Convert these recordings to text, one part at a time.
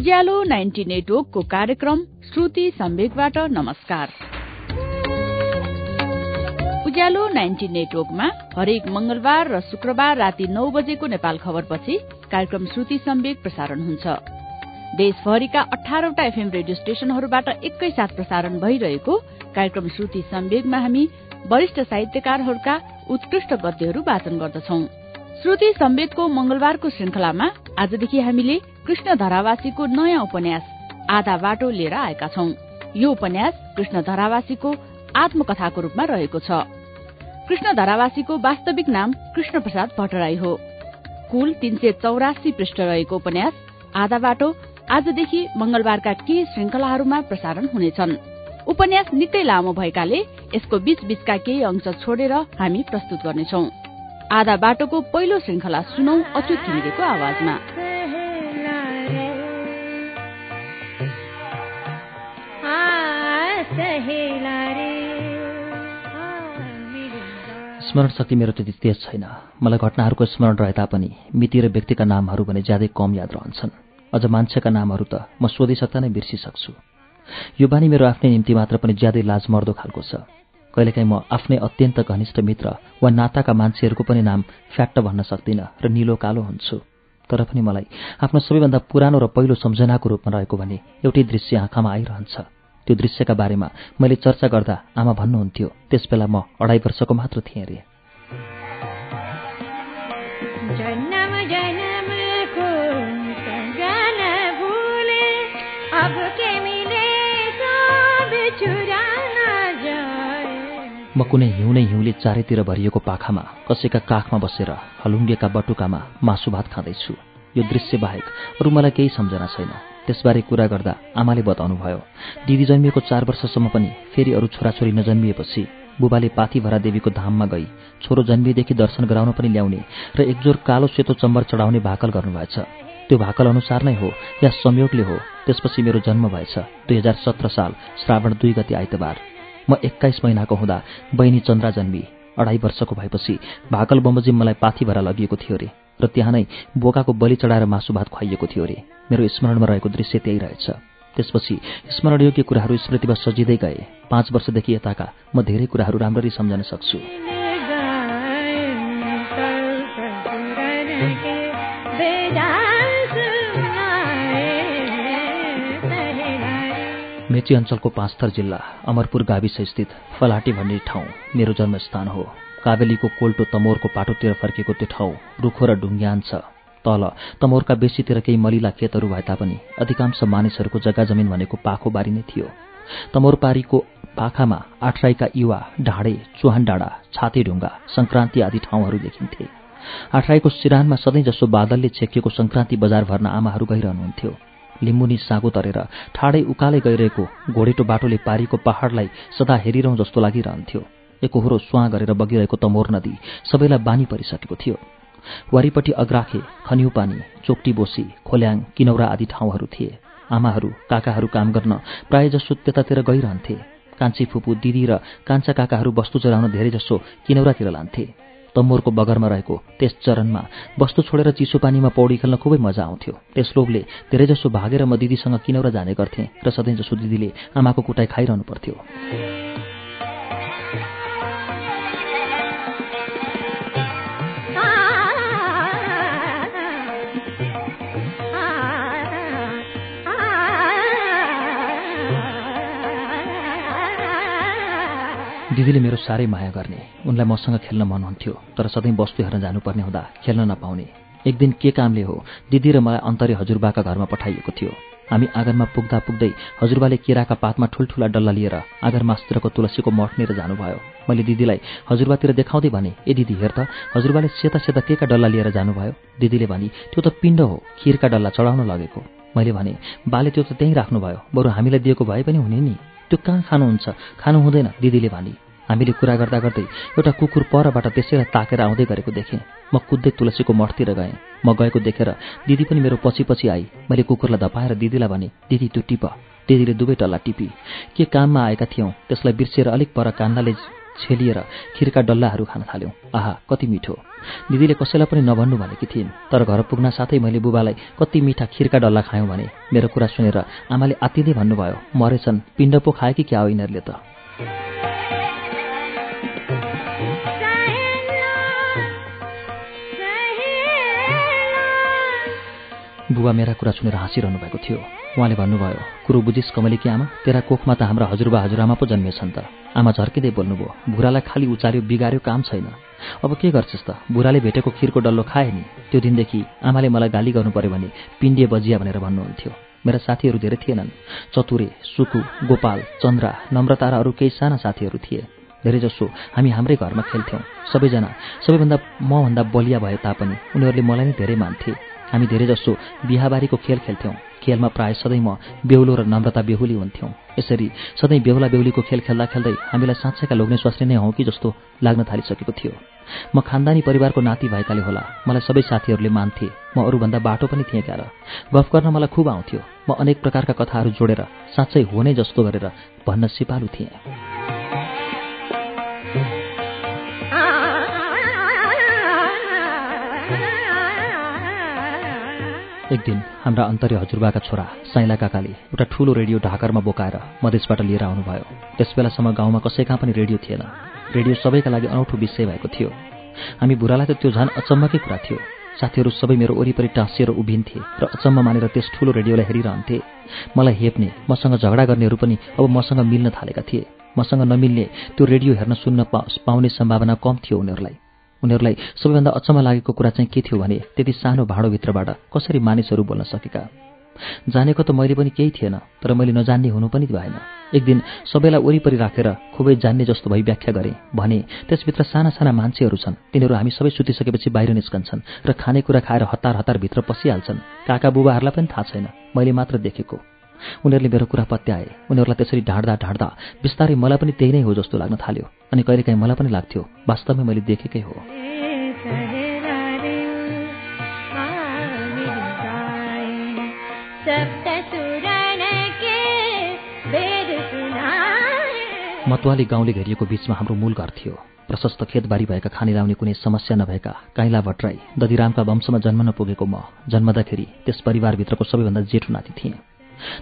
उज्यालो ninety नेटवर्कको कार्यक्रम श्रुति सम्वेकबाट नमस्कार। उज्यालो नाइन्टी नेटवर्कमा हरेक मंगलबार र शुक्रबार राति नौ बजेको नेपाल खबरपछि कार्यक्रम श्रुति सम्वेक प्रसारण हुन्छ। देशभरिका अठारवटा एफएम रेडियो स्टेशनहरूबाट एकैसाथ प्रसारण भइरहेको कार्यक्रम श्रुति सम्वेगमा हामी वरिष्ठ साहित्यकारहरूका उत्कृष्ट गद्यहरू वाचन गर्दछौं। श्रुति सम्वेकको मंगलबारको श्रृंखलामा आजदेखि हामीले कृष्ण धरावासीको नयाँ उपन्यास आधा बाटो लिएर आएका छौं। यो उपन्यास कृष्ण धरावासीको आत्मकथाको रूपमा रहेको छ। कृष्ण धरावासीको वास्तविक नाम कृष्ण प्रसाद भट्टराई हो। कुल तीन सय चौरासी पृष्ठ रहेको उपन्यास आधा बाटो आजदेखि मंगलबारका केही श्रृंखलाहरूमा प्रसारण हुनेछन्। उपन्यास निकै लामो भएकाले यसको बीच बीचका केही अंश छोडेर हामी प्रस्तुत गर्नेछौ। आधा बाटोको पहिलो श्रृंखला सुनौ अच्युत आवाजमा। स्मरण शक्ति मेरो त्यति तेज छैन। मलाई घटनाहरूको स्मरण रहे तापनि मिति र व्यक्तिका नामहरू भने ज्यादै कम याद रहन्छन्। अझ मान्छेका नामहरू त म सोधिसक्दा नै बिर्सिसक्छु। यो बानी मेरो आफ्नै निम्ति मात्र पनि ज्यादै लाज मर्दो खालको छ। कहिलेकाहीँ म आफ्नै अत्यन्त घनिष्ठ मित्र वा नाताका मान्छेहरूको पनि नाम फ्याट्ट भन्न सक्दिनँ र निलो कालो हुन्छु। तर पनि मलाई आफ्नो सबैभन्दा पुरानो र पहिलो सम्झनाको रूपमा रहेको भने एउटै दृश्य आँखामा आइरहन्छ। त्यो दृश्यका बारेमा मैले चर्चा गर्दा आमा भन्नुहुन्थ्यो त्यसबेला म अढाई वर्षको मात्र थिएँ अरे म कुनै हिउँनै हिउँले चारैतिर भरिएको पाखामा कसैका काखमा बसेर हलुङ्गेका बटुकामा मासु भात खाँदैछु। यो दृश्य बाहेक अरू मलाई केही सम्झना छैन। त्यसबारे कुरा गर्दा आमाले बताउनु भयो दिदी जन्मिएको चार वर्षसम्म पनि फेरि अरू छोराछोरी नजन्मिएपछि बुबाले पाथीभरा देवीको धाममा गई छोरो जन्मिएदेखि दर्शन गराउन पनि ल्याउने र एकजोर कालो सेतो चम्बर चढाउने भाकल गर्नुभएछ। त्यो भाकल अनुसार नै हो या संयोगले हो त्यसपछि मेरो जन्म भएछ दुई हजार सत्र साल श्रावण दुई गति आइतबार। म एक्काइस महिनाको हुँदा बहिनी चन्द्रा जन्मी अढाई वर्षको भएपछि भाकल बमोजिम मलाई पाथीभरा लगिएको थियो अरे र त्यहाँ नै बोकाको बलि चढाएर मासु भात खुवाइएको थियो अरे मेरो स्मरणमा रहेको दृश्य त्यही रहेछ। त्यसपछि स्मरणयोग्य कुराहरू स्मृतिमा सजिँदै गए। पाँच वर्षदेखि यताका म धेरै कुराहरू राम्ररी सम्झन सक्छु। मेची अञ्चलको पाँचथर जिल्ला अमरपुर गाविस स्थित फलाटी भन्ने ठाउँ मेरो जन्मस्थान हो। काबेलीको कोल्टो तमोरको पाटोतिर फर्केको त्यो ठाउँ रुखो र ढुङ्ग्यान छ। तल तमोरका बेसीतिर केही मलिला खेतहरू भए तापनि अधिकांश मानिसहरूको जग्गा जमिन भनेको पाखो बारी नै थियो। तमोरपारीको पाखामा आठराईका युवा ढाडे चुहान डाँडा छाते ढुङ्गा संक्रान्ति आदि ठाउँहरू देखिन्थे। आठराईको सिरानमा सधैँ जसो बादलले छेकिएको संक्रान्ति बजार भर्न आमाहरू गइरहनुहुन्थ्यो। लिम्बुनी सागो तरेर ठाडै उकालै गइरहेको घोडेटो बाटोले पारीको पहाडलाई सदा हेरिरहँ जस्तो लागिरहन्थ्यो। एकहोरो स्वाँ गरेर बगिरहेको तमोर नदी सबैलाई बानी परिसकेको थियो। वारिपट्टि अग्राखे खनिउ पानी चोक्टी बोसी खोल्याङ किनौरा आदि ठाउँहरू थिए। आमाहरू काकाहरू काम गर्न प्रायजसो त्यतातिर गइरहन्थे। कान्छी फुपू दिदी र कान्छा काकाहरू वस्तु चलाउन धेरैजसो किनौरातिर लान्थे। तम्मोरको बगरमा रहेको त्यस चरणमा वस्तु छोडेर चिसो पानीमा पौडी खेल्न खुबै मजा आउँथ्यो। त्यस लोभले धेरैजसो भागेर म दिदीसँग किनौरा जाने गर्थेँ र सधैँजसो दिदीले आमाको कुटाइ खाइरहनु पर्थ्यो। दिदीले मेरो साह्रै माया गर्ने। उनलाई मसँग खेल्न मन हुन्थ्यो तर सधैँ वस्तु हेर्न जानुपर्ने हुँदा खेल्न नपाउने। एक दिन के कामले हो दिदी र मलाई अन्तरे हजुरबाका घरमा पठाइएको थियो। हामी आँगनमा पुग्दा पुग्दै हजुरबाले केराका पातमा ठुल्ठुला डल्ला लिएर आँगन मास्तिरको तुलसीको मठनेर जानुभयो। मैले दिदीलाई हजुरबातिर देखाउँदै भने ए दिदी हेर त हजुरबाले सेता सेता केका डल्ला लिएर जानुभयो? दिदीले भने त्यो त पिण्ड हो खिरका डल्ला चढाउन लगेको। मैले भने बाले त्यो त त्यहीँ राख्नुभयो बरु हामीलाई दिएको भए पनि हुने नि। त्यो कहाँ खानुहुन्छ? खानु हुँदैन दिदीले भने। हामीले कुरा गर्दा गर्दै एउटा कुकुर परबाट त्यसैलाई ताकेर आउँदै गरेको देखेँ। म कुद्दै तुलसीको मठतिर गएँ। म गएको देखेर दिदी पनि मेरो पछि पछि आई। मैले कुकुरलाई धपाएर दिदीलाई भने दिदी त्यो टिप। दिदीले दुवै टल्ला टिपी। के काममा आएका थियौँ? त्यसलाई बिर्सिएर अलिक पर कान्नाले छेलिएर खिरका डल्लाहरू खान थाल्यौँ। आहा कति मिठो। दिदीले कसैलाई पनि नभन्नु भनेकी थिइन्। तर घर पुग्न साथै मैले बुबालाई कति मिठा खिरका डल्ला खायौँ भने मेरो कुरा सुनेर आमाले आत्तिँदै भन्नुभयो मरेछन् पिण्ड पो खाए कि क्या हो यिनीहरूले त? बुबा मेरा कुरा सुनेर हाँसिरहनु भएको थियो। उहाँले भन्नुभयो कुरो बुझिस् कमलीकी आमा तेरा कोखमा त हाम्रा हजुरबा हजुरआमा पो जन्मेछन् त। आमा झर्किँदै बोल्नुभयो बुढालाई खालि उचाल्यो बिगार्यो काम छैन। अब के गर्छस् त? बुढाले भेटेको खिरको डल्लो खाए नि। त्यो दिनदेखि आमाले मलाई गाली गर्नु पर्यो भने पिण्डिए बजिया भनेर भन्नुहुन्थ्यो। मेरा साथीहरू धेरै थिएनन्। चतुरे सुकु गोपाल चन्द्रा नम्रता र अरू केही साना साथीहरू थिए। धेरैजसो हामी हाम्रै घरमा खेल्थ्यौँ। सबैजना सबैभन्दा मभन्दा बलिया भए तापनि उनीहरूले मलाई नै धेरै मान्थे। हामी धेरैजसो बिहाबारीको खेल खेल्थ्यौँ। खेलमा प्राय सधैँ म बेहुलो र नम्रता बेहुली हुन्थ्यौँ। यसरी सधैँ बेहुला बेहुलीको खेल खेल्दा खेल्दै हामीलाई साँच्चैका लोग्ने स्वास्नी नै हौँ कि जस्तो लाग्न थालिसकेको थियो। म खानदानी परिवारको नाति भएकाले होला। मलाई सबै साथीहरूले मान्थे। म अरूभन्दा बाटो पनि थिएँ क्यार। गफ गर्न मलाई खुब आउँथ्यो। म अनेक प्रकारका कथाहरू जोडेर साँच्चै हो जस्तो गरेर भन्न सिपालु थिएँ। एक दिन हाम्रा अन्तर्य हजुरबाका छोरा साइला काकाले एउटा ठुलो रेडियो ढाकरमा बोकाएर मधेसबाट लिएर आउनुभयो। त्यसबेलासम्म गाउँमा कसै कहाँ पनि रेडियो थिएन। रेडियो सबैका लागि अनौठो विषय भएको थियो। हामी बुढालाई त त्यो झन् अचम्मकै कुरा थियो। साथीहरू सबै मेरो वरिपरि टाँसिएर उभिन्थे र अचम्म मानेर त्यस ठुलो रेडियोलाई हेरिरहन्थे। मलाई हेप्ने मसँग झगडा गर्नेहरू पनि अब मसँग मिल्न थालेका थिए। मसँग नमिल्ने त्यो रेडियो हेर्न सुन्न पाउने सम्भावना कम थियो उनीहरूलाई। उनीहरूलाई सबैभन्दा अचम्म लागेको कुरा चाहिँ के थियो भने त्यति सानो भाँडोभित्रबाट कसरी मानिसहरू बोल्न सकेका? जानेको त मैले पनि केही थिएन तर मैले नजान्ने हुनु पनि भएन। एक दिन सबैलाई वरिपरि राखेर खुबै जान्ने जस्तो भई व्याख्या गरेँ भने त्यसभित्र साना साना मान्छेहरू छन्। तिनीहरू हामी सबै सुतिसकेपछि बाहिर निस्कन्छन् र खानेकुरा खाएर हतार हतार भित्र पसिहाल्छन्। काका बुबाहरूलाई पनि थाहा छैन मैले मात्र देखेको। उनीहरूले मेरो कुरा पत्याए। उनीहरूलाई त्यसरी ढाँड्दा ढाँड्दा बिस्तारै मलाई पनि त्यही नै हो जस्तो लाग्न थाल्यो अनि कहिलेकाहीँ मलाई पनि लाग्थ्यो वास्तवमै मैले देखेकै हो। मतवाली गाउँले घेरिएको बीचमा हाम्रो मूल घर थियो। प्रशस्त खेतबारी भएका खाने लाउने कुनै समस्या नभएका काइला भट्टराई दधिरामका वंशमा जन्म नपुगेको म जन्मदाखेरि त्यस परिवारभित्रको सबैभन्दा जेठो नाति थिएँ।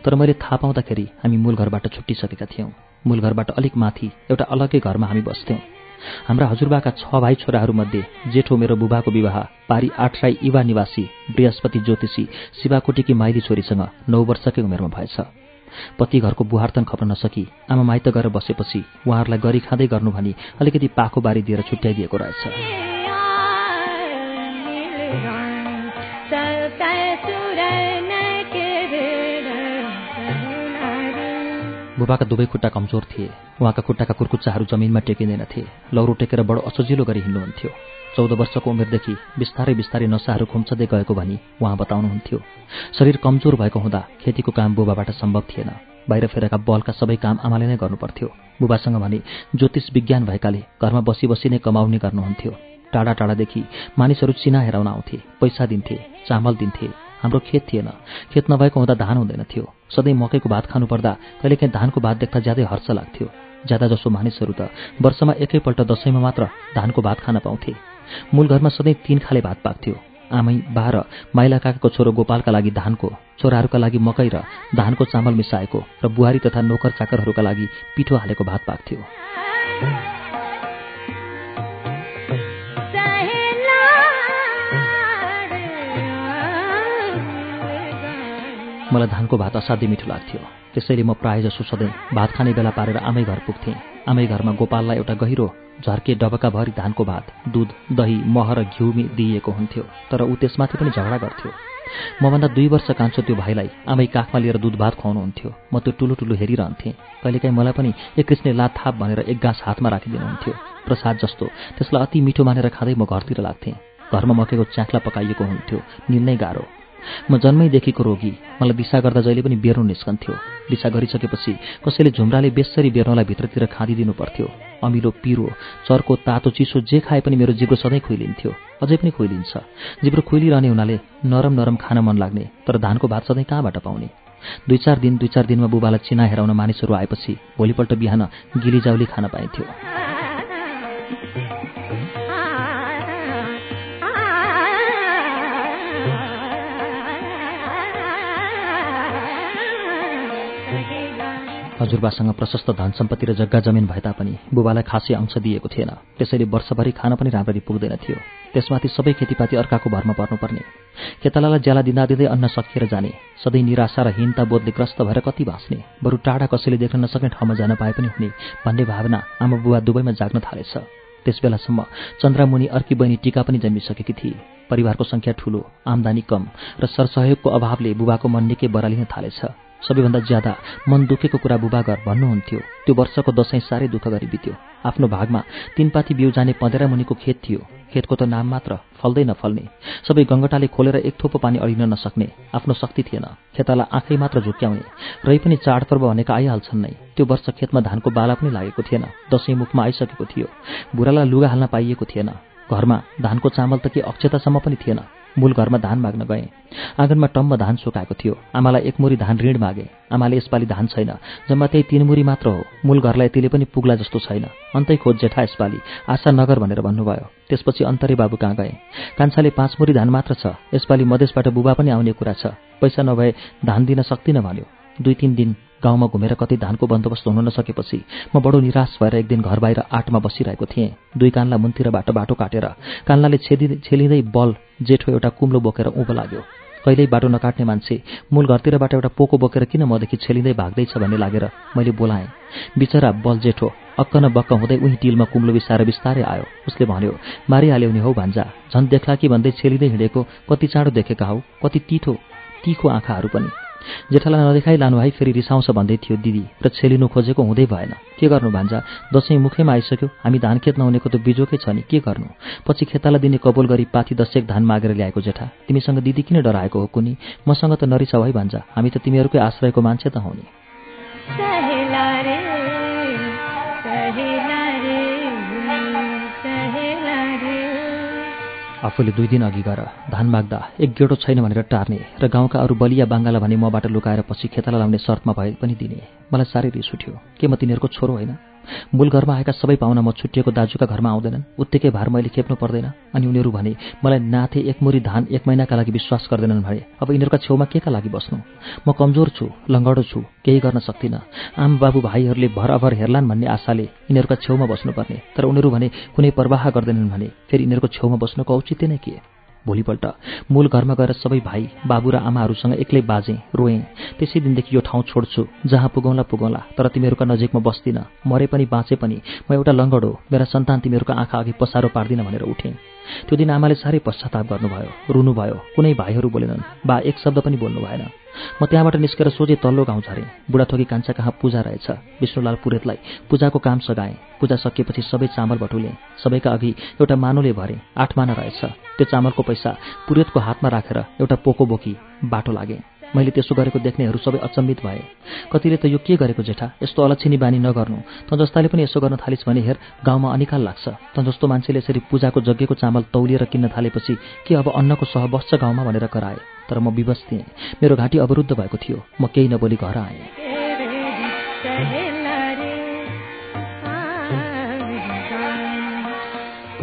तर मैले थाहा पाउँदाखेरि हामी मूल घरबाट छुट्टिसकेका थियौँ। मूल घरबाट अलिक माथि एउटा अलग्गै घरमा हामी बस्थ्यौँ। हाम्रा हजुरबाका छ भाइ छोराहरूमध्ये जेठो मेरो बुबाको विवाह पारी आठ राई युवा निवासी बृहस्पति ज्योतिषी शिवाकोटीकी माइली छोरीसँग नौ वर्षकै उमेरमा भएछ। पति घरको बुहार्तन खप्न नसकी आमा माइत गएर बसेपछि उहाँहरूलाई गरी खाँदै गर्नु भनी अलिकति पाखो बारी दिएर छुट्याइदिएको रहेछ। बुबाका दुवै खुट्टा कमजोर थिए। उहाँका खुट्टाका कुर्कुच्चाहरू जमिनमा टेकिँदैनथे लौरो टेकेर बडो असजिलो गरी हिँड्नुहुन्थ्यो। चौध वर्षको उमेरदेखि बिस्तारै बिस्तारै नसाहरू खुम्चदै गएको भनी उहाँ बताउनुहुन्थ्यो। शरीर कमजोर भएको हुँदा खेतीको काम बुबाबाट सम्भव थिएन। बाहिर फेरेका बलका सबै काम आमाले नै गर्नुपर्थ्यो। बुबासँग भने ज्योतिष विज्ञान भएकाले घरमा बसी बसी नै कमाउने गर्नुहुन्थ्यो। टाढा टाढादेखि मानिसहरू चिना हेराउन आउँथे पैसा दिन्थे चामल दिन्थे। हाम्रो खेत थिएन। खेत नभएको हुँदा धान हुँदैन थियो। सधैँ मकैको भात खानुपर्दा कहिलेकाहीँ धानको भात देख्दा ज्यादै हर्ष लाग्थ्यो। ज्यादा जसो मानिसहरू त वर्षमा एकैपल्ट दसैँमा मात्र धानको भात खान पाउँथे। मूल घरमा सधैँ तीन खाले भात पाक्थ्यो। आमै बाह्र माइला काकाको छोरो गोपालका लागि धानको छोराहरूका लागि मकै र धानको चामल मिसाएको र बुहारी तथा नोकर चाकरहरूका लागि पिठो हालेको भात पाक्थ्यो। मलाई धानको भात असाध्यै मिठो लाग्थ्यो। त्यसैले म प्रायःजसो सधैँ भात खाने बेला पारेर आमै घर पुग्थेँ। आमै घरमा गोपाललाई एउटा गहिरो झर्के डबकाभरि धानको भात दुध दही मह र घिउ दिइएको हुन्थ्यो तर ऊ त्यसमाथि पनि झगडा गर्थ्यो। मभन्दा दुई वर्ष कान्छो त्यो भाइलाई आमै काखमा लिएर दुध भात खुवाउनुहुन्थ्यो। म त्यो टुलो टुलो हेरिरहन्थेँ। कहिलेकाहीँ मलाई पनि एक कृष्ण लात थाप भनेर एक गाँस हातमा राखिदिनुहुन्थ्यो। प्रसाद जस्तो त्यसलाई अति मिठो मानेर खाँदै म घरतिर लाग्थेँ। घरमा मकैको च्याख्ला पकाइएको हुन्थ्यो। निल्नै गाह्रो। म जन्मैदेखिको रोगी। मलाई दिशा गर्दा जहिले पनि बेर्नु निस्कन्थ्यो। दिशा गरिसकेपछि कसैले झुम्राले बेसरी बेर्नलाई भित्रतिर खाँदिदिनु पर्थ्यो। अमिलो पिरो चर्को तातो चिसो जे खाए पनि मेरो जिब्रो सधैँ खुइलिन्थ्यो। अझै पनि खुइलिन्छ। जिब्रो खुइलिरहने हुनाले नरम नरम खान मन लाग्ने तर धानको भात सधैँ कहाँबाट पाउने? दुई चार दिन दुई चार दिनमा बुबालाई चिना हेराउन मानिसहरू आएपछि भोलिपल्ट बिहान गिली जाउली खान पाइन्थ्यो। हजुरबासँग प्रशस्त धन सम्पत्ति र जग्गा जमिन भए तापनि बुबालाई खासै अंश दिएको थिएन। त्यसैले वर्षभरि खान पनि राम्ररी पुग्दैन थियो। त्यसमाथि सबै खेतीपाती अर्काको भरमा पर्नुपर्ने। खेतालालाई ज्याला दिँदा दिँदै अन्न सकिएर जाने सधैँ निराशा र हिंता बोधले ग्रस्त भएर कति भाँच्ने बरु टाढा कसैले देख्न नसक्ने ठाउँमा जान पाए पनि हुने भन्ने भावना आमा बुबा दुवैमा जाग्न थालेछ। त्यस बेलासम्म चन्द्रामुनि अर्की बहिनी टिका पनि जन्मिसकेकी थिए। परिवारको सङ्ख्या ठूलो आमदानी कम र सरसहयोगको अभावले बुबाको मन निकै बरालिन थालेछ। सबैभन्दा ज्यादा मन दुखेको कुरा बुबागर भन्नुहुन्थ्यो। त्यो वर्षको दसैँ साह्रै दुःख गरी बित्यो। आफ्नो भागमा तीन पाती बिउ जाने पँधेरा मुनिको खेत थियो। खेतको त नाम मात्र फल्दै नफल्ने। सबै गङ्गटाले खोलेर एक थोपो पानी अडिन नसक्ने आफ्नो शक्ति थिएन। खेतालाई आँखै मात्र झुक्क्याउने रही पनि चाडपर्व भनेका आइहाल्छन् नै। त्यो वर्ष खेतमा धानको बाला पनि लागेको थिएन। दसैँ मुखमा आइसकेको थियो। बुढालाई लुगा हाल्न पाइएको थिएन। घरमा धानको चामल त के अक्षतासम्म पनि थिएन। मूल घरमा धान माग्न गए। आँगनमा टम्म धान सुकाएको थियो। आमालाई एक मुरी धान ऋण मागे। आमाले यसपालि धान छैन। जम्मा त्यही तीन मुरी मात्र हो। मूल घरलाई यतिले पनि पुग्ला जस्तो छैन। अन्तै खोज जेठा यसपालि। आशा नगर भनेर भन्नुभयो। त्यसपछि अन्तरे बाबु कहाँ गए? कान्छाले पाँच मुरी धान मात्र छ। यसपालि मधेसबाट बुबा पनि आउने कुरा छ। पैसा नभए धान दिन सक्दिनँ भन्यो। दुई तिन दिन गाउँमा घुमेर कतै धानको बन्दोबस्त हुन नसकेपछि म बडो निराश भएर एक दिन घर बाहिर आठमा बसिरहेको थिएँ। दुई कानला मुन्तिरबाट बाटो काटेर कानलाले छेलिँदै बल जेठो एउटा कुम्लो बोकेर उँभो लाग्यो। कहिल्यै बाटो नकाट्ने मान्छे मूल घरतिरबाट एउटा पोको बोकेर किन मदेखि छेलिँदै भाग्दैछ भन्ने लागेर मैले बोलाएँ। बिचरा बल जेठो अक्क न बक्क हुँदै उही टिलमा कुम्लो बिसाएर बिस्तारै आयो। उसले भन्यो मारिहाल्यो नि हौ भान्जा झन् देख्ला कि भन्दै छेलिँदै हिँडेको कति चाँडो देखेका हौ कति तिठो तिखो आँखाहरू पनि। जेठालाई नदेखाइ लानु है फेरि रिसाउँछ भन्दै थियो दिदी र छेलिनु खोजेको हुँदै भएन। के गर्नु भान्जा? दसैँ मुखैमा आइसक्यो। हामी धान खेत नहुनेको त बिजोकै छ नि के गर्नु? पछि खेतालाई दिने कबोल गरी पाथी दसेक धान मागेर ल्याएको जेठा। तिमीसँग दिदी किन डराएको हो कुनी मसँग त नरिसाउ है भान्जा। हामी त तिमीहरूकै आश्रयको मान्छे त हौ नि। आफूले दुई दिन अघि गएर धान माग्दा एक गेडो छैन भनेर टार्ने र गाउँका अरू बलिया बाङ्गाला भने मबाट लुकाएर पछि खेताला लाउने शर्तमा भए पनि दिने। मलाई साह्रै रिस उठ्यो के म तिनीहरूको छोरो होइन? मूल घरमा आएका सबै पाहुना म छुट्टिएको दाजुका घरमा आउँदैनन्। उत्तिकै भार मैले खेप्नु पर्दैन अनि उनीहरू भने मलाई नाथे एक मुरी धान एक महिनाका लागि विश्वास गर्दैनन् भने अब यिनीहरूका छेउमा के का लागि बस्नु? म कमजोर छु लङ्गडो छु केही गर्न सक्दिनँ। आम बाबु भाइहरूले भरअभर हेर्लान् भन्ने आशाले यिनीहरूका छेउमा बस्नुपर्ने। तर उनीहरू भने कुनै प्रवाह गर्दैनन् भने फेरि यिनीहरूको छेउमा बस्नुको औचित्य नै के? भोलिपल्ट। मूल घरमा गएर सबै भाइ बाबु र आमाहरूसँग एक्लै बाजेँ रोएँ। त्यसै दिनदेखि यो ठाउँ छोड्छु। जहाँ पुगौँला पुगौँला तर तिमीहरूका नजिकमा बस्दिनँ। मरे पनि बाँचे पनि। म एउटा लङ्गड हो मेरा सन्तान तिमीहरूका आँखा अघि पसारो पार्दिनँ भनेर उठेँ। त्यो दिन आमाले साह्रै पश्चाताप गर्नुभयो रुनुभयो। कुनै भाइहरू बोलेनन्। बा एक शब्द पनि बोल्नु भएन। म त्यहाँबाट निस्केर सोझे तल्लो गाउँ झरेँ। बुढाथोकी कान्छा कहाँ पूजा रहेछ? विष्णुलाल पुरेतलाई पूजाको काम सघाएँ। पूजा सकिएपछि सबै चामल बटुलेँ। सबैका अघि एउटा मानोले भरे। आठ माना रहेछ। त्यो चामलको पैसा पुरेतको हातमा राखेर एउटा पोको बोकी बाटो लागेँ। मैले त्यसो गरेको देख्नेहरू सबै अचम्मित भए। कतिले त यो के गरेको जेठा? यस्तो अलक्षिनी बानी नगर्नु। त जस्ताले पनि यसो गर्न थालिस् भने हेर गाउँमा अनिकाल लाग्छ। त जस्तो मान्छेले यसरी पूजाको जग्गेको चामल तौलिएर किन्न थालेपछि के अब अन्नको सह बस्छ गाउँमा भनेर कराए। तर म विवश थिएँ। मेरो घाँटी अवरुद्ध भएको थियो। म केही नबोली घर आएँ।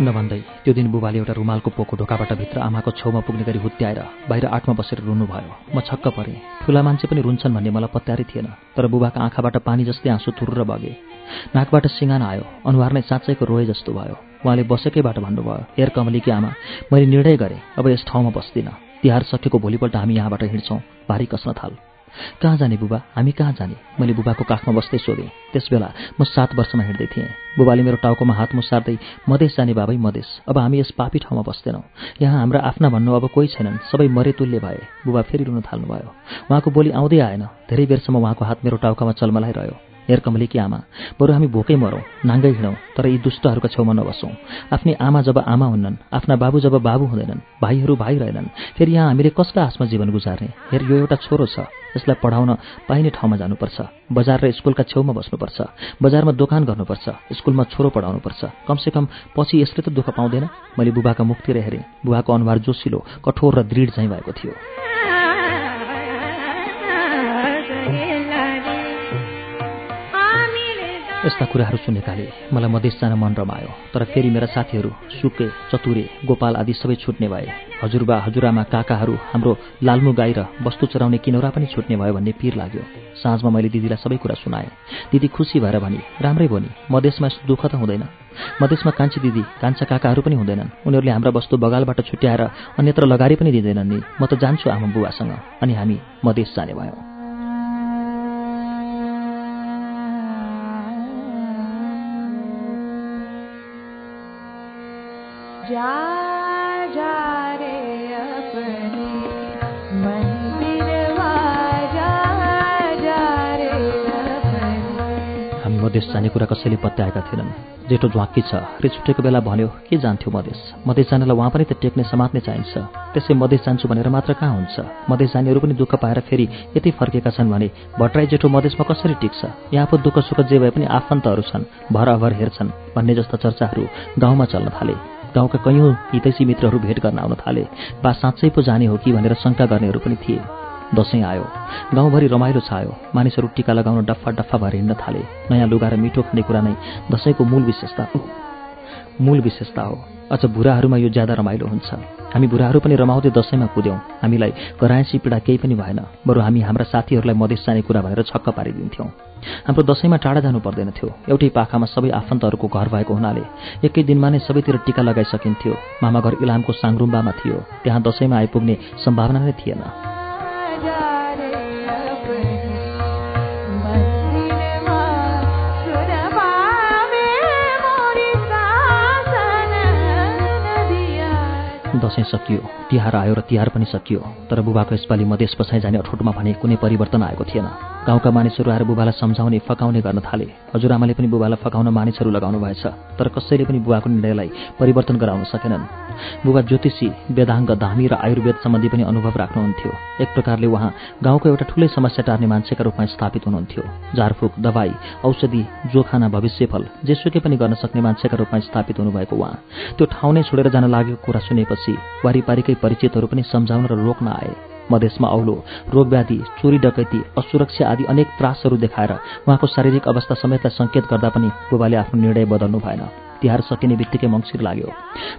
नभन्दै त्यो दिन बुबाले एउटा रुमालको पोको ढोकाबाट भित्र आमाको छेउमा पुग्ने गरी हुत्याएर बाहिर आठमा बसेर रुनुभयो। म छक्क परेँ। ठुला मान्छे पनि रुन्छन् भन्ने मलाई पत्यारै थिएन। तर बुबाका आँखाबाट पानी जस्तै आँसु तुरुर बगे। नाकबाट सिँगाना आयो। अनुहार नै साँच्चैको रोए जस्तो भयो। उहाँले बसेकैबाट भन्नुभयो हेर कमलीकी आमा मैले निर्णय गरेँ। अब यस ठाउँमा बस्दिनँ। तिहार सकेको भोलिपल्ट हामी यहाँबाट हिँड्छौँ। भारी कस्न थाल। कहाँ जाने बुबा? हामी कहाँ जाने? मैले बुबाको काखमा बस्दै सोधेँ। त्यसबेला म सात वर्षमा हिँड्दै थिएँ। बुबाले मेरो टाउकोमा हात मुसार्दै मधेस जाने बाबै मधेस अब हामी यस पापी ठाउँमा बस्दैनौँ। यहाँ हाम्रा आफ्ना भन्नु अब कोही छैनन्। सबै मरेतुल्य भए। बुबा फेरि रुन थाल्नुभयो। उहाँको बोली आउँदै आएन। धेरै बेरसम्म उहाँको हात मेरो टाउकामा चलमलाइरह्यो। हेर कमलीकी आमा बरु हामी भोकै मरौँ नाङ्गै हिँडौँ तर यी दुष्टहरूका छेउमा नबसौँ। आफ्नै आमा जब आमा हुन्नन् आफ्ना बाबु जब बाबु हुँदैनन् भाइहरू भाइ रहेनन् फेरि यहाँ हामीले कसका आसमा जीवन गुजार्ने? हेर यो एउटा छोरो छ। यसलाई पढाउन पाइने ठाउँमा जानुपर्छ। बजार र स्कुलका छेउमा बस्नुपर्छ। बजारमा दोकान गर्नुपर्छ। स्कुलमा छोरो पढाउनुपर्छ। कमसेकम पछि यसले त दुःख पाउँदैन। मैले बुबाका मुखतिर हेरेँ। बुबाको अनुहार जोसिलो कठोर र दृढ झैँ भएको थियो। यस्ता कुराहरू सुनेकाले मलाई मधेस जान मन रमायो। तर फेरि मेरा साथीहरू सुके चतुरे गोपाल आदि सबै छुट्ने भए। हजुरबा हजुरआमा काकाहरू हाम्रो लालमु गाई र वस्तु चराउने किनौरा पनि छुट्ने भयो भन्ने पिर लाग्यो। साँझमा मैले दिदीलाई सबै कुरा सुनाएँ। दिदी खुसी भएर भने राम्रै भयो नि मधेसमा दुःख त हुँदैन। मधेसमा कान्छी दिदी कान्छा काकाहरू पनि हुँदैनन्। उनीहरूले हाम्रा वस्तु बगालबाट छुट्याएर अन्यत्र लगारी पनि दिँदैनन् नि। म त जान्छु आमा बुवासँग। अनि हामी मधेस जाने भयौँ। मधेस जाने कुरा कसैले पत्याएका थिएनन्। जेठो झ्वाक्की छ रे छुटेको बेला भन्यो के जान्थ्यो मधेस? मधेस जानलाई उहाँ पनि त टेक्ने समात्ने चाहिन्छ। त्यसै मधेस जान्छु भनेर मात्र कहाँ हुन्छ? मधेस जानेहरू पनि दुःख पाएर फेरि यति फर्केका छन् भने भट्टराई जेठो मधेसमा कसरी टिक्छ? यहाँ पो दुःख सुख जे भए पनि आफन्तहरू छन् भर अभर हेर्छन् भन्ने जस्ता चर्चाहरू गाउँमा चल्न थाले। गाउँका कैयौँ हितैसी मित्रहरू भेट गर्न आउन थाले। बा साँच्चै पो जाने हो कि भनेर शङ्का गर्नेहरू पनि थिए। दसैँ आयो। गाउँभरि रमाइलो छायो। मानिसहरू टिका लगाउन डफ्फा डफ्फा भएर हिँड्न थाले। नयाँ लुगा र मिठो खानेकुरा नै दसैँको मूल विशेषता मूल विशेषता हो। अझ बुढाहरूमा यो ज्यादा रमाइलो हुन्छ। हामी बुढाहरू पनि रमाउँदै दसैँमा कुद्यौँ। हामीलाई कराएसी पीडा केही पनि भएन बरु हामी हाम्रा साथीहरूलाई मधेस जाने कुरा भनेर छक्क पारिदिन्थ्यौँ। हाम्रो दसैँमा टाढा जानु पर्दैन थियो एउटै पाखामा सबै आफन्तहरूको घर भएको हुनाले एकै दिनमा नै सबैतिर टिका लगाइसकिन्थ्यो। मामा घर इलामको साङरुम्बामा थियो। त्यहाँ दसैँमा आइपुग्ने सम्भावना नै थिएन। दसैँ सकियो तिहार आयो र तिहार पनि सकियो। तर बुबाको यसपालि मधेस बसाइ जाने अठोटमा भने कुनै परिवर्तन आएको थिएन। गाउँका मानिसहरू आएर बुबालाई सम्झाउने फकाउने गर्न थाले। हजुरआमाले पनि बुबालाई फकाउन मानिसहरू लगाउनु भएछ। तर कसैले पनि बुबाको निर्णयलाई परिवर्तन गराउन सकेनन्। बुबा ज्योतिषी वेदाङ्ग धामी र आयुर्वेद सम्बन्धी पनि अनुभव राख्नुहुन्थ्यो। एक प्रकारले उहाँ गाउँको एउटा ठुलै समस्या टार्ने मान्छेका रूपमा स्थापित हुनुहुन्थ्यो। झारफुक दवाई औषधि जोखाना भविष्यफल जेसुकै पनि गर्न सक्ने मान्छेका रूपमा स्थापित हुनुभएको उहाँ। त्यो ठाउँ नै छोडेर जान लागेको कुरा सुनेपछि वारिपारिकै परिचितहरू पनि सम्झाउन र रोक्न आए। मधेसमा औलो रोगव्याधि चोरी डकैती असुरक्षा आदि अनेक त्रासहरू देखाएर उहाँको शारीरिक अवस्था समेतलाई सङ्केत गर्दा पनि बुबाले आफ्नो निर्णय बदल्नु भएन। तिहार सकिने बित्तिकै मङ्सिर लाग्यो।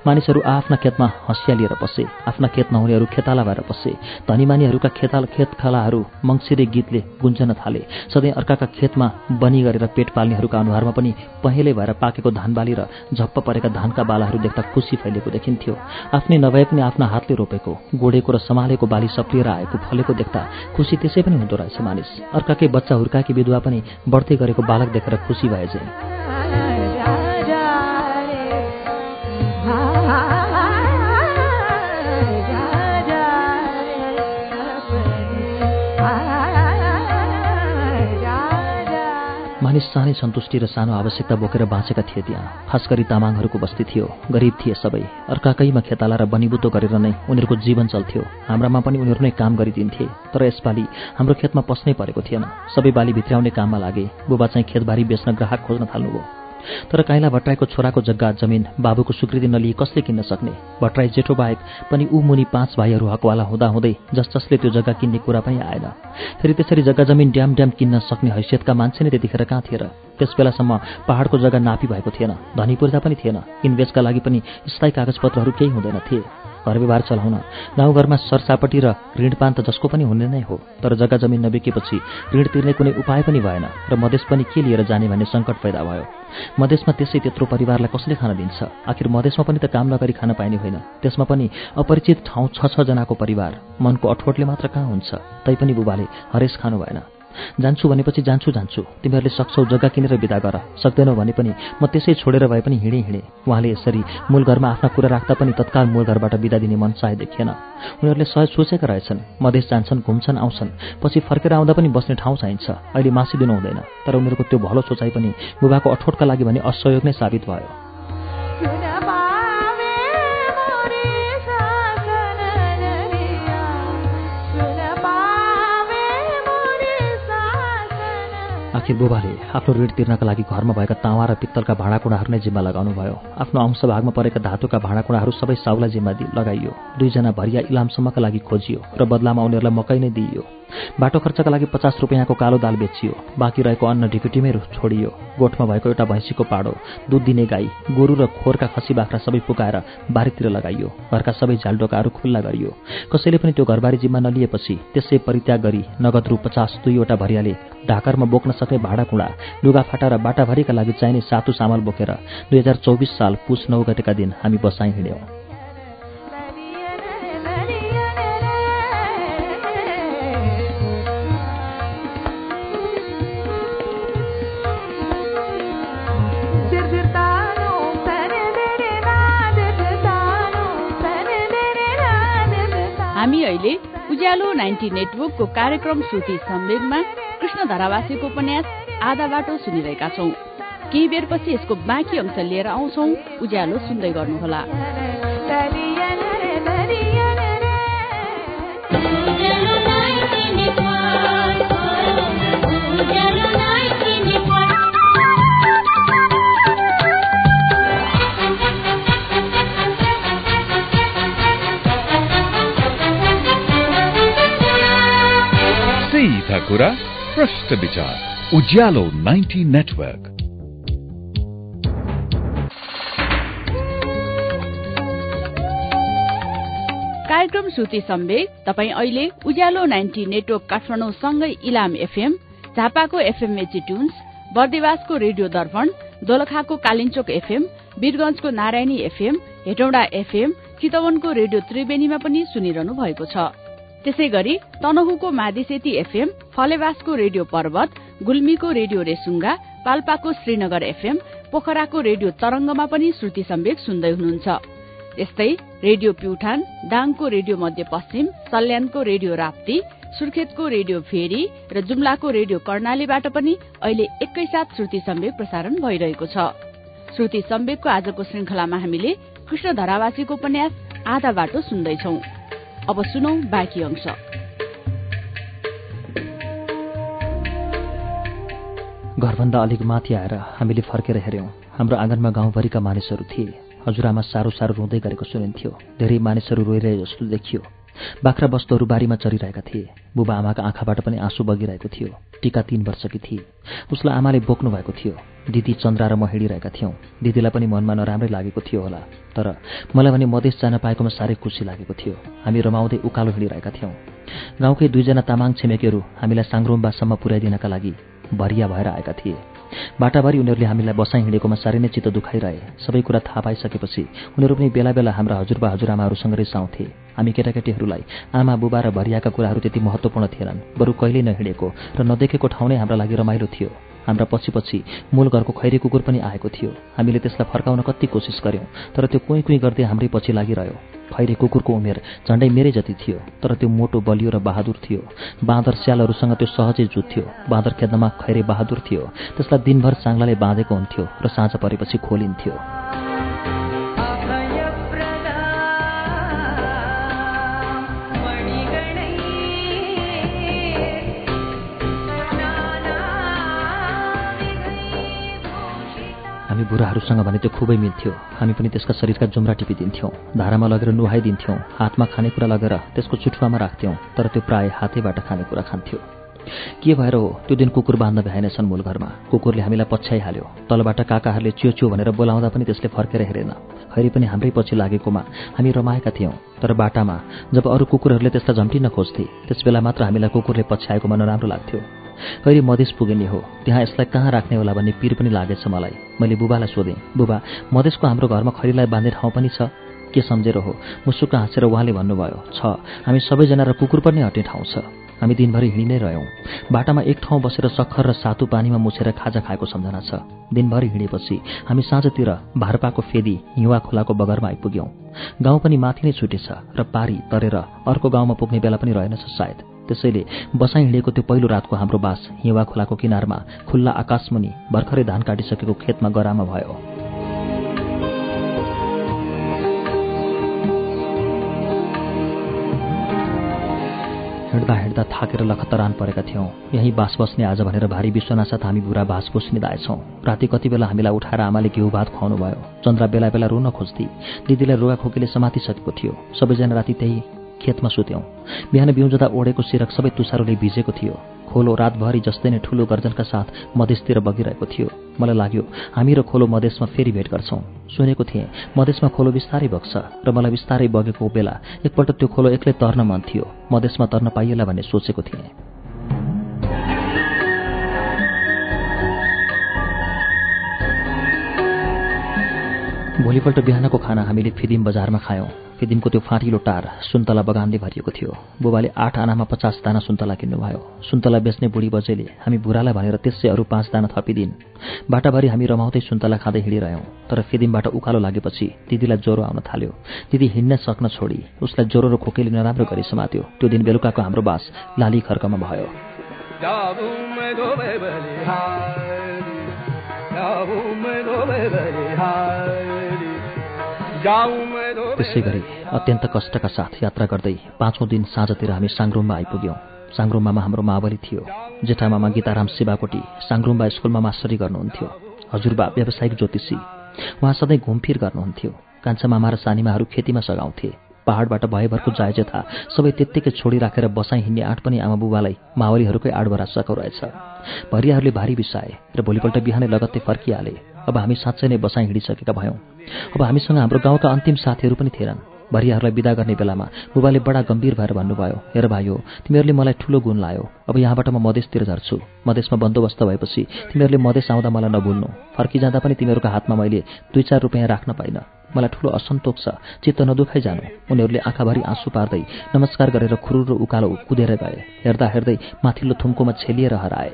मानिसहरू आफ्ना खेतमा हँसिया लिएर पसे आफ्ना खेत नहुनेहरू खेताला भएर पसे धनीमानीहरूका खेताल खेतखालाहरू मङ्सिरे गीतले गुन्जन थाले। सधैँ अर्काका खेतमा बनी गरेर पेट पाल्नेहरूका अनुहारमा पनि पहेँलै भएर पाकेको धान बाली र झप्प परेका धानका बालाहरू देख्दा खुसी फैलिएको देखिन्थ्यो। आफ्नै नभए पनि आफ्ना हातले रोपेको गोडेको र सम्हालेको बाली सप्लिएर आएको फलेको देख्दा खुसी त्यसै पनि हुँदो रहेछ मानिस। अर्काकै बच्चा हुर्काकी विधवा पनि बढ्दै गरेको बालक देखेर खुसी भए चाहिँ मानिस सानै सन्तुष्टि र सानो आवश्यकता बोकेर बाँचेका थिए त्यहाँ। खास गरी तामाङहरूको बस्ती थियो। गरिब थिए सबै। अर्काकैमा खेताला र बनिबुतो गरेर नै उनीहरूको जीवन चल्थ्यो। हाम्रामा पनि उनीहरू नै काम गरिदिन्थे। तर यसपालि हाम्रो खेतमा पस्नै परेको थिएन। सबै बाली भित्राउने काममा लागे। बुबा चाहिँ खेतबारी बेच्न ग्राहक खोज्न थाल्नुभयो। तर काइला भट्टराईको छोराको जग्गा जमिन बाबुको स्वीकृति नलिए कसले किन्न सक्ने? भट्टराई जेठो बाहेक पनि ऊ मुनि पाँच भाइहरू हकवाला हुँदा हुँदै जस जसले त्यो जग्गा किन्ने कुरा पनि आएन। फेरि त्यसरी जग्गा जमिन ड्याम ड्याम किन्न सक्ने हैसियतका मान्छे नै त्यतिखेर कहाँ थिए र? त्यस बेलासम्म पहाडको जग्गा नापी भएको थिएन धनी पूर्जा पनि थिएन। किनबेचका लागि पनि स्थायी कागजपत्रहरू केही हुँदैन थिए। घर व्यवहार चलाउन। गाउँघरमा सरसापट्टि र ऋणपान त जसको पनि हुने नै हो तर जग्गा जमिन नबिकेपछि ऋण तिर्ने कुनै उपाय पनि भएन र मधेस पनि के लिएर जाने भन्ने सङ्कट पैदा भयो। मधेसमा त्यसै त्यत्रो परिवारलाई कसले खान दिन्छ? आखिर मधेसमा पनि त काम नगरी खान पाइने होइन। त्यसमा पनि अपरिचित ठाउँ छ छजनाको परिवार। मनको अठोटले मात्र कहाँ हुन्छ? तैपनि बुबाले हरेस खानु भएन। जान्छु भनेपछि जान्छु जान्छु। तिमीहरूले सक्छौ जग्गा किनेर विदा गर। सक्दैनौ भने पनि म त्यसै छोडेर भए पनि हिँडेँ हिँडेँ। उहाँले यसरी मूल घरमा आफ्ना कुरा राख्दा पनि तत्काल मूल घरबाट विदा दिने मन चाहे देखिएन। उनीहरूले सहज सोचेका रहेछन् मधेस जान्छन् घुम्छन् आउँछन्। पछि फर्केर आउँदा पनि बस्ने ठाउँ चाहिन्छ। अहिले मासिदिनु हुँदैन। तर उनीहरूको त्यो भलो सोचाइ पनि बुबाको अठोटका लागि भने असहयोग नै साबित भयो। आखिर बुबाले आफ्नो ऋण तिर्नका लागि घरमा भएका तावा र पित्तलका भाँडाकुँडाहरू नै जिम्मा लगाउनु भयो। आफ्नो अंश भागमा परेका धातुका भाँडाकुँडाहरू सबै साउला जिम्मा लगाइयो। दुईजना भरिया इलामसम्मका लागि खोजियो र बदलामा उनीहरूलाई मकै नै दिइयो। बाटो खर्चका लागि पचास रुपियाँको कालो दाल बेचियो। बाँकी रहेको अन्न ढिकुटीमै छोडियो। गोठमा भएको एउटा भैँसीको पाडो दुध दिने गाई गोरु र खोरका खसी बाख्रा सबै पुकाएर बारीतिर लगाइयो। घरका सबै झालडोकाहरू खुल्ला गरियो। कसैले पनि त्यो घरबारी जिम्मा नलिएपछि त्यसै परित्याग गरी नगद रु पचास दुईवटा भरियाले ढाकरमा बोक्न सक्ने भाँडाकुँडा लुगाफाटा र बाटाभरिका लागि चाहिने सातु सामल बोकेर दुई हजार चौबिस साल पुस नौ गतेका दिन हामी बसाइ हिँड्यौँ। नाइन्टी नेटवर्कको कार्यक्रम श्रुति सम्वेगमा कृष्ण धरावासीको उपन्यास आधा बाटो सुनिरहेका छौं। केही बेरपछि यसको बाँकी अंश लिएर आउँछौ। उज्यालो सुन्दै गर्नुहोला। कुरा प्रश्न विचार। उज्यालो 90 नेटवर्क। कार्यक्रम श्रुति सम्वेक तपाई अहिले उज्यालो नाइन्टी नेटवर्क काठमाडौँ सँगै इलाम एफएम झापाको एफएम मेची ट्युन्स बर्देवासको रेडियो दर्पण दोलखाको कालिचोक एफएम वीरगंजको नारायणी एफएम हेटौडा एफएम चितवनको रेडियो त्रिवेणीमा पनि सुनिरहनु भएको छ। त्यसै गरी तनहुको मादिसेती एफएम फलेवासको रेडियो पर्वत गुल्मीको रेडियो रेसुङ्गा पाल्पाको श्रीनगर एफएम पोखराको रेडियो तरंगमा पनि श्रुति सम्वेक सुन्दै हुनुहुन्छ। यस्तै रेडियो प्युठान दाङको रेडियो मध्यपश्चिम सल्यानको रेडियो राप्ती सुर्खेतको रेडियो फेरी र जुम्लाको रेडियो कर्णालीबाट पनि अहिले एकैसाथ श्रुति सम्वेक प्रसारण भइरहेको छ। श्रुति सम्वेकको आजको श्रृंखलामा हामीले कृष्ण धरावासीको उपन्यास आधा बाटो सुन्दैछौं। अब सुनौ बाँकी अंश। घरभन्दा अलिक माथि आएर हामीले फर्केर हेऱ्यौं हाम्रो आँगनमा गाउँभरिका मानिसहरू थिए। हजुरआमा साह्रो साह्रो रुँदै गरेको सुनिन्थ्यो। धेरै मानिसहरू रोइरहे जस्तो देखियो। बाख्रा वस्तुहरू बारीमा चरिरहेका थिए। बुबा आमाका आँखाबाट पनि आँसु बगिरहेको थियो। टिका तीन वर्षकी थिए। उसलाई आमाले बोक्नु भएको थियो। दिदी चन्द्रा र म हिँडिरहेका थियौँ। दिदीलाई पनि मनमा नराम्रै लागेको थियो होला। तर मलाई भने मधेस जान पाएकोमा साह्रै खुसी लागेको थियो। हामी रमाउँदै उकालो हिँडिरहेका थियौँ। गाउँकै दुईजना तामाङ छिमेकीहरू हामीलाई साङ्रोम्बासम्म पुर्याइदिनका लागि भरिया भएर आएका थिए। बाटाभरि उनीहरूले हामीलाई बसाइ हिँडेकोमा साह्रै नै चित्त दुखाइरहे। सबै कुरा थाहा पाइसकेपछि उनीहरू पनि बेला बेला हाम्रा हजुरबा हजुरआमाहरूसँग रिसाउँथे। हामी केटाकेटीहरूलाई आमा बुबा र भरियाका कुराहरू त्यति महत्त्वपूर्ण थिएनन् बरु कहिल्यै नहिँडेको र नदेखेको ठाउँ नै हाम्रा लागि रमाइलो थियो। हाम्रा पछि पछि मूल घरको खैरी कुकुर पनि आएको थियो। हामीले त्यसलाई फर्काउन कति कोसिस गर्यौं तर त्यो कुइँ कुइँ गर्दै हाम्रै पछि लागिरह्यो। खैरे कुकुरको उमेर झण्डै मेरै जति थियो तर त्यो मोटो बलियो र बहादुर थियो। बाँदर स्यालहरूसँग त्यो सहजै जुत्थ्यो बाँदर खेद्नमा खैरे बहादुर थियो। त्यसलाई दिनभर चाङ्लाले बाँधेको हुन्थ्यो र साँझ परेपछि खोलिन्थ्यो। हामी बुढाहरूसँग भने त्यो खुबै मिल्थ्यो। हामी पनि त्यसका शरीरका जुम्रा टिपिदिन्थ्यौँ। धारामा लगेर नुहाइदिन्थ्यौँ। हातमा खानेकुरा लगेर त्यसको चुठुवामा राख्थ्यौँ। तर त्यो प्राय हातैबाट खानेकुरा खान्थ्यो। के भएर हो? त्यो दिन कुकुर बाँध्न भ्याएनछन् मूल घरमा। कुकुरले हामीलाई पछ्याइहाल्यो। तलबाट काकाहरूले च्यो च्यो भनेर बोलाउँदा पनि त्यसले फर्केर हेरेन। खैरी पनि हाम्रै पछि लागेकोमा हामी रमाएका थियौँ। तर बाटामा जब अरू कुकुरहरूले त्यसलाई झम्टिन खोज्थे त्यसबेला मात्र हामीलाई कुकुरले पछ्याएकोमा नराम्रो लाग्थ्यो। कहिले मधेस पुगिने हो? त्यहाँ यसलाई कहाँ राख्ने होला भन्ने पिर पनि लागेछ मलाई। मैले बुबालाई सोधेँ बुबा मधेसको हाम्रो घरमा खैरीलाई बाँध्ने ठाउँ पनि छ? के सम्झेर हो? मुसुक्क हाँसेर उहाँले भन्नुभयो छ हामी सबैजना र कुकुर पनि हट्ने ठाउँ छ। हामी दिनभरि हिँडि नै रह्यौँ बाटामा एक ठाउँ बसेर सक्खर र सातु पानीमा मुछेर खाजा खाएको सम्झना छ। दिनभरि हिँडेपछि हामी साँझतिर भारपाको फेदी हिवा खोलाको बगरमा आइपुग्यौँ। गाउँ पनि माथि नै छुटेछ र पारी तरेर अर्को गाउँमा पुग्ने बेला पनि रहेनछ सायद। त्यसैले बसाइ हिँडेको त्यो पहिलो रातको हाम्रो बास हिवा खोलाको किनारमा खुल्ला आकाशमुनि भर्खरै धान काटिसकेको खेतमा गरामा भयो। हिँड्दा हिँड्दा थाकेर लखतरान परेका थियौँ। यहीँ बास बस्ने आज भनेर भारी विश्वनासाथ हामी बुढा बास पुस्निदाएछौँ राति कति बेला हामीलाई उठाएर आमाले घिउ भात खुवाउनु भयो चन्द्रा बेला बेला रुन खोज्थे दिदीलाई रुगा खोकीले समातिसकेको थियो। सबैजना राति त्यही खेतमा सुत्यौँ। बिहान बिउजदा ओढेको सिरक सबै तुसारोले भिजेको थियो। खोलो रातभरि जस्तै नै ठुलो गर्जनका साथ मधेसतिर बगिरहेको थियो। मलाई लाग्यो हामी र खोलो मधेसमा फेरि भेट गर्छौँ। सुनेको थिएँ मधेसमा खोलो बिस्तारै बग्छ र मलाई बिस्तारै बगेको बेला एकपल्ट त्यो खोलो एक्लै तर्न मन थियो। मधेसमा तर्न पाइएला भन्ने सोचेको थिएँ। भोलिपल्ट बिहानको खाना हामीले फिदिम बजारमा खायौँ। फिदिमको त्यो फाँटिलो टार सुन्तला बगानले भरिएको थियो। बुबाले आठ आनामा पचास दाना सुन्तला किन्नुभयो। सुन्तला बेच्ने बुढी बजेले हामी बुढालाई भनेर त्यसै अरू पाँच दाना थपिदिन्। बाटाभरि हामी रमाउँदै सुन्तला खाँदै हिँडिरह्यौँ तर फिदिमबाट उकालो लागेपछि दिदीलाई ज्वरो आउन थाल्यो। दिदी हिँड्न सक्न छोडी उसलाई ज्वरो र खोकेले नराम्रो गरी समात्यो। त्यो दिन बेलुकाको हाम्रो बास लाली खर्कमा भयो। त्यसै गरी अत्यन्त कष्टका साथ यात्रा गर्दै पाँचौँ दिन साँझतिर हामी साङ्ग्रुममा आइपुग्यौँ। साङ्ग्रुममा हाम्रो मावली थियो जेठामामा गीताराम शिवाकोटी साङ्ग्रुम्बा स्कुलमा मास्टरी गर्नुहुन्थ्यो। हजुरबा व्यावसायिक ज्योतिषी उहाँ सधैँ घुमफिर गर्नुहुन्थ्यो। कान्छा मामा र सानीमाहरू खेतीमा सघाउँथे। पहाडबाट भएभरको जायजेथा सबै त्यत्तिकै छोडिराखेर बसाइ हिँड्ने आँट पनि आमा बुबालाई मावलीहरूकै आडबरा सको रहेछ भरियाहरूले भारी बिसाए र भोलिपल्ट बिहानै लगत्तै फर्किहाले। अब हामी साँच्चै नै बसाइ हिँडिसकेका भयौँ। अब हामीसँग हाम्रो गाउँका अन्तिम साथीहरू पनि थिएनन्। भरियाहरूलाई विदा गर्ने बेलामा बुबाले बडा गम्भीर भएर भन्नुभयो हेर भाइ हो तिमीहरूले मलाई ठुलो गुण लायो। अब यहाँबाट म मधेसतिर झर्छु। मधेसमा बन्दोबस्त भएपछि तिमीहरूले मधेस आउँदा मलाई नभुल्नु। फर्किजाँदा पनि तिमीहरूको हातमा मैले दुई चार रुपियाँ राख्न पाइनँ। मलाई ठुलो असन्तोष छ। चित्त नदुखाइ जानु उनीहरूले आँखाभरि आँसु पार्दै नमस्कार गरेर खुरुर र उकालो कुदेर गए। हेर्दा हेर्दै माथिल्लो थुम्कोमा छेलिएर हराए।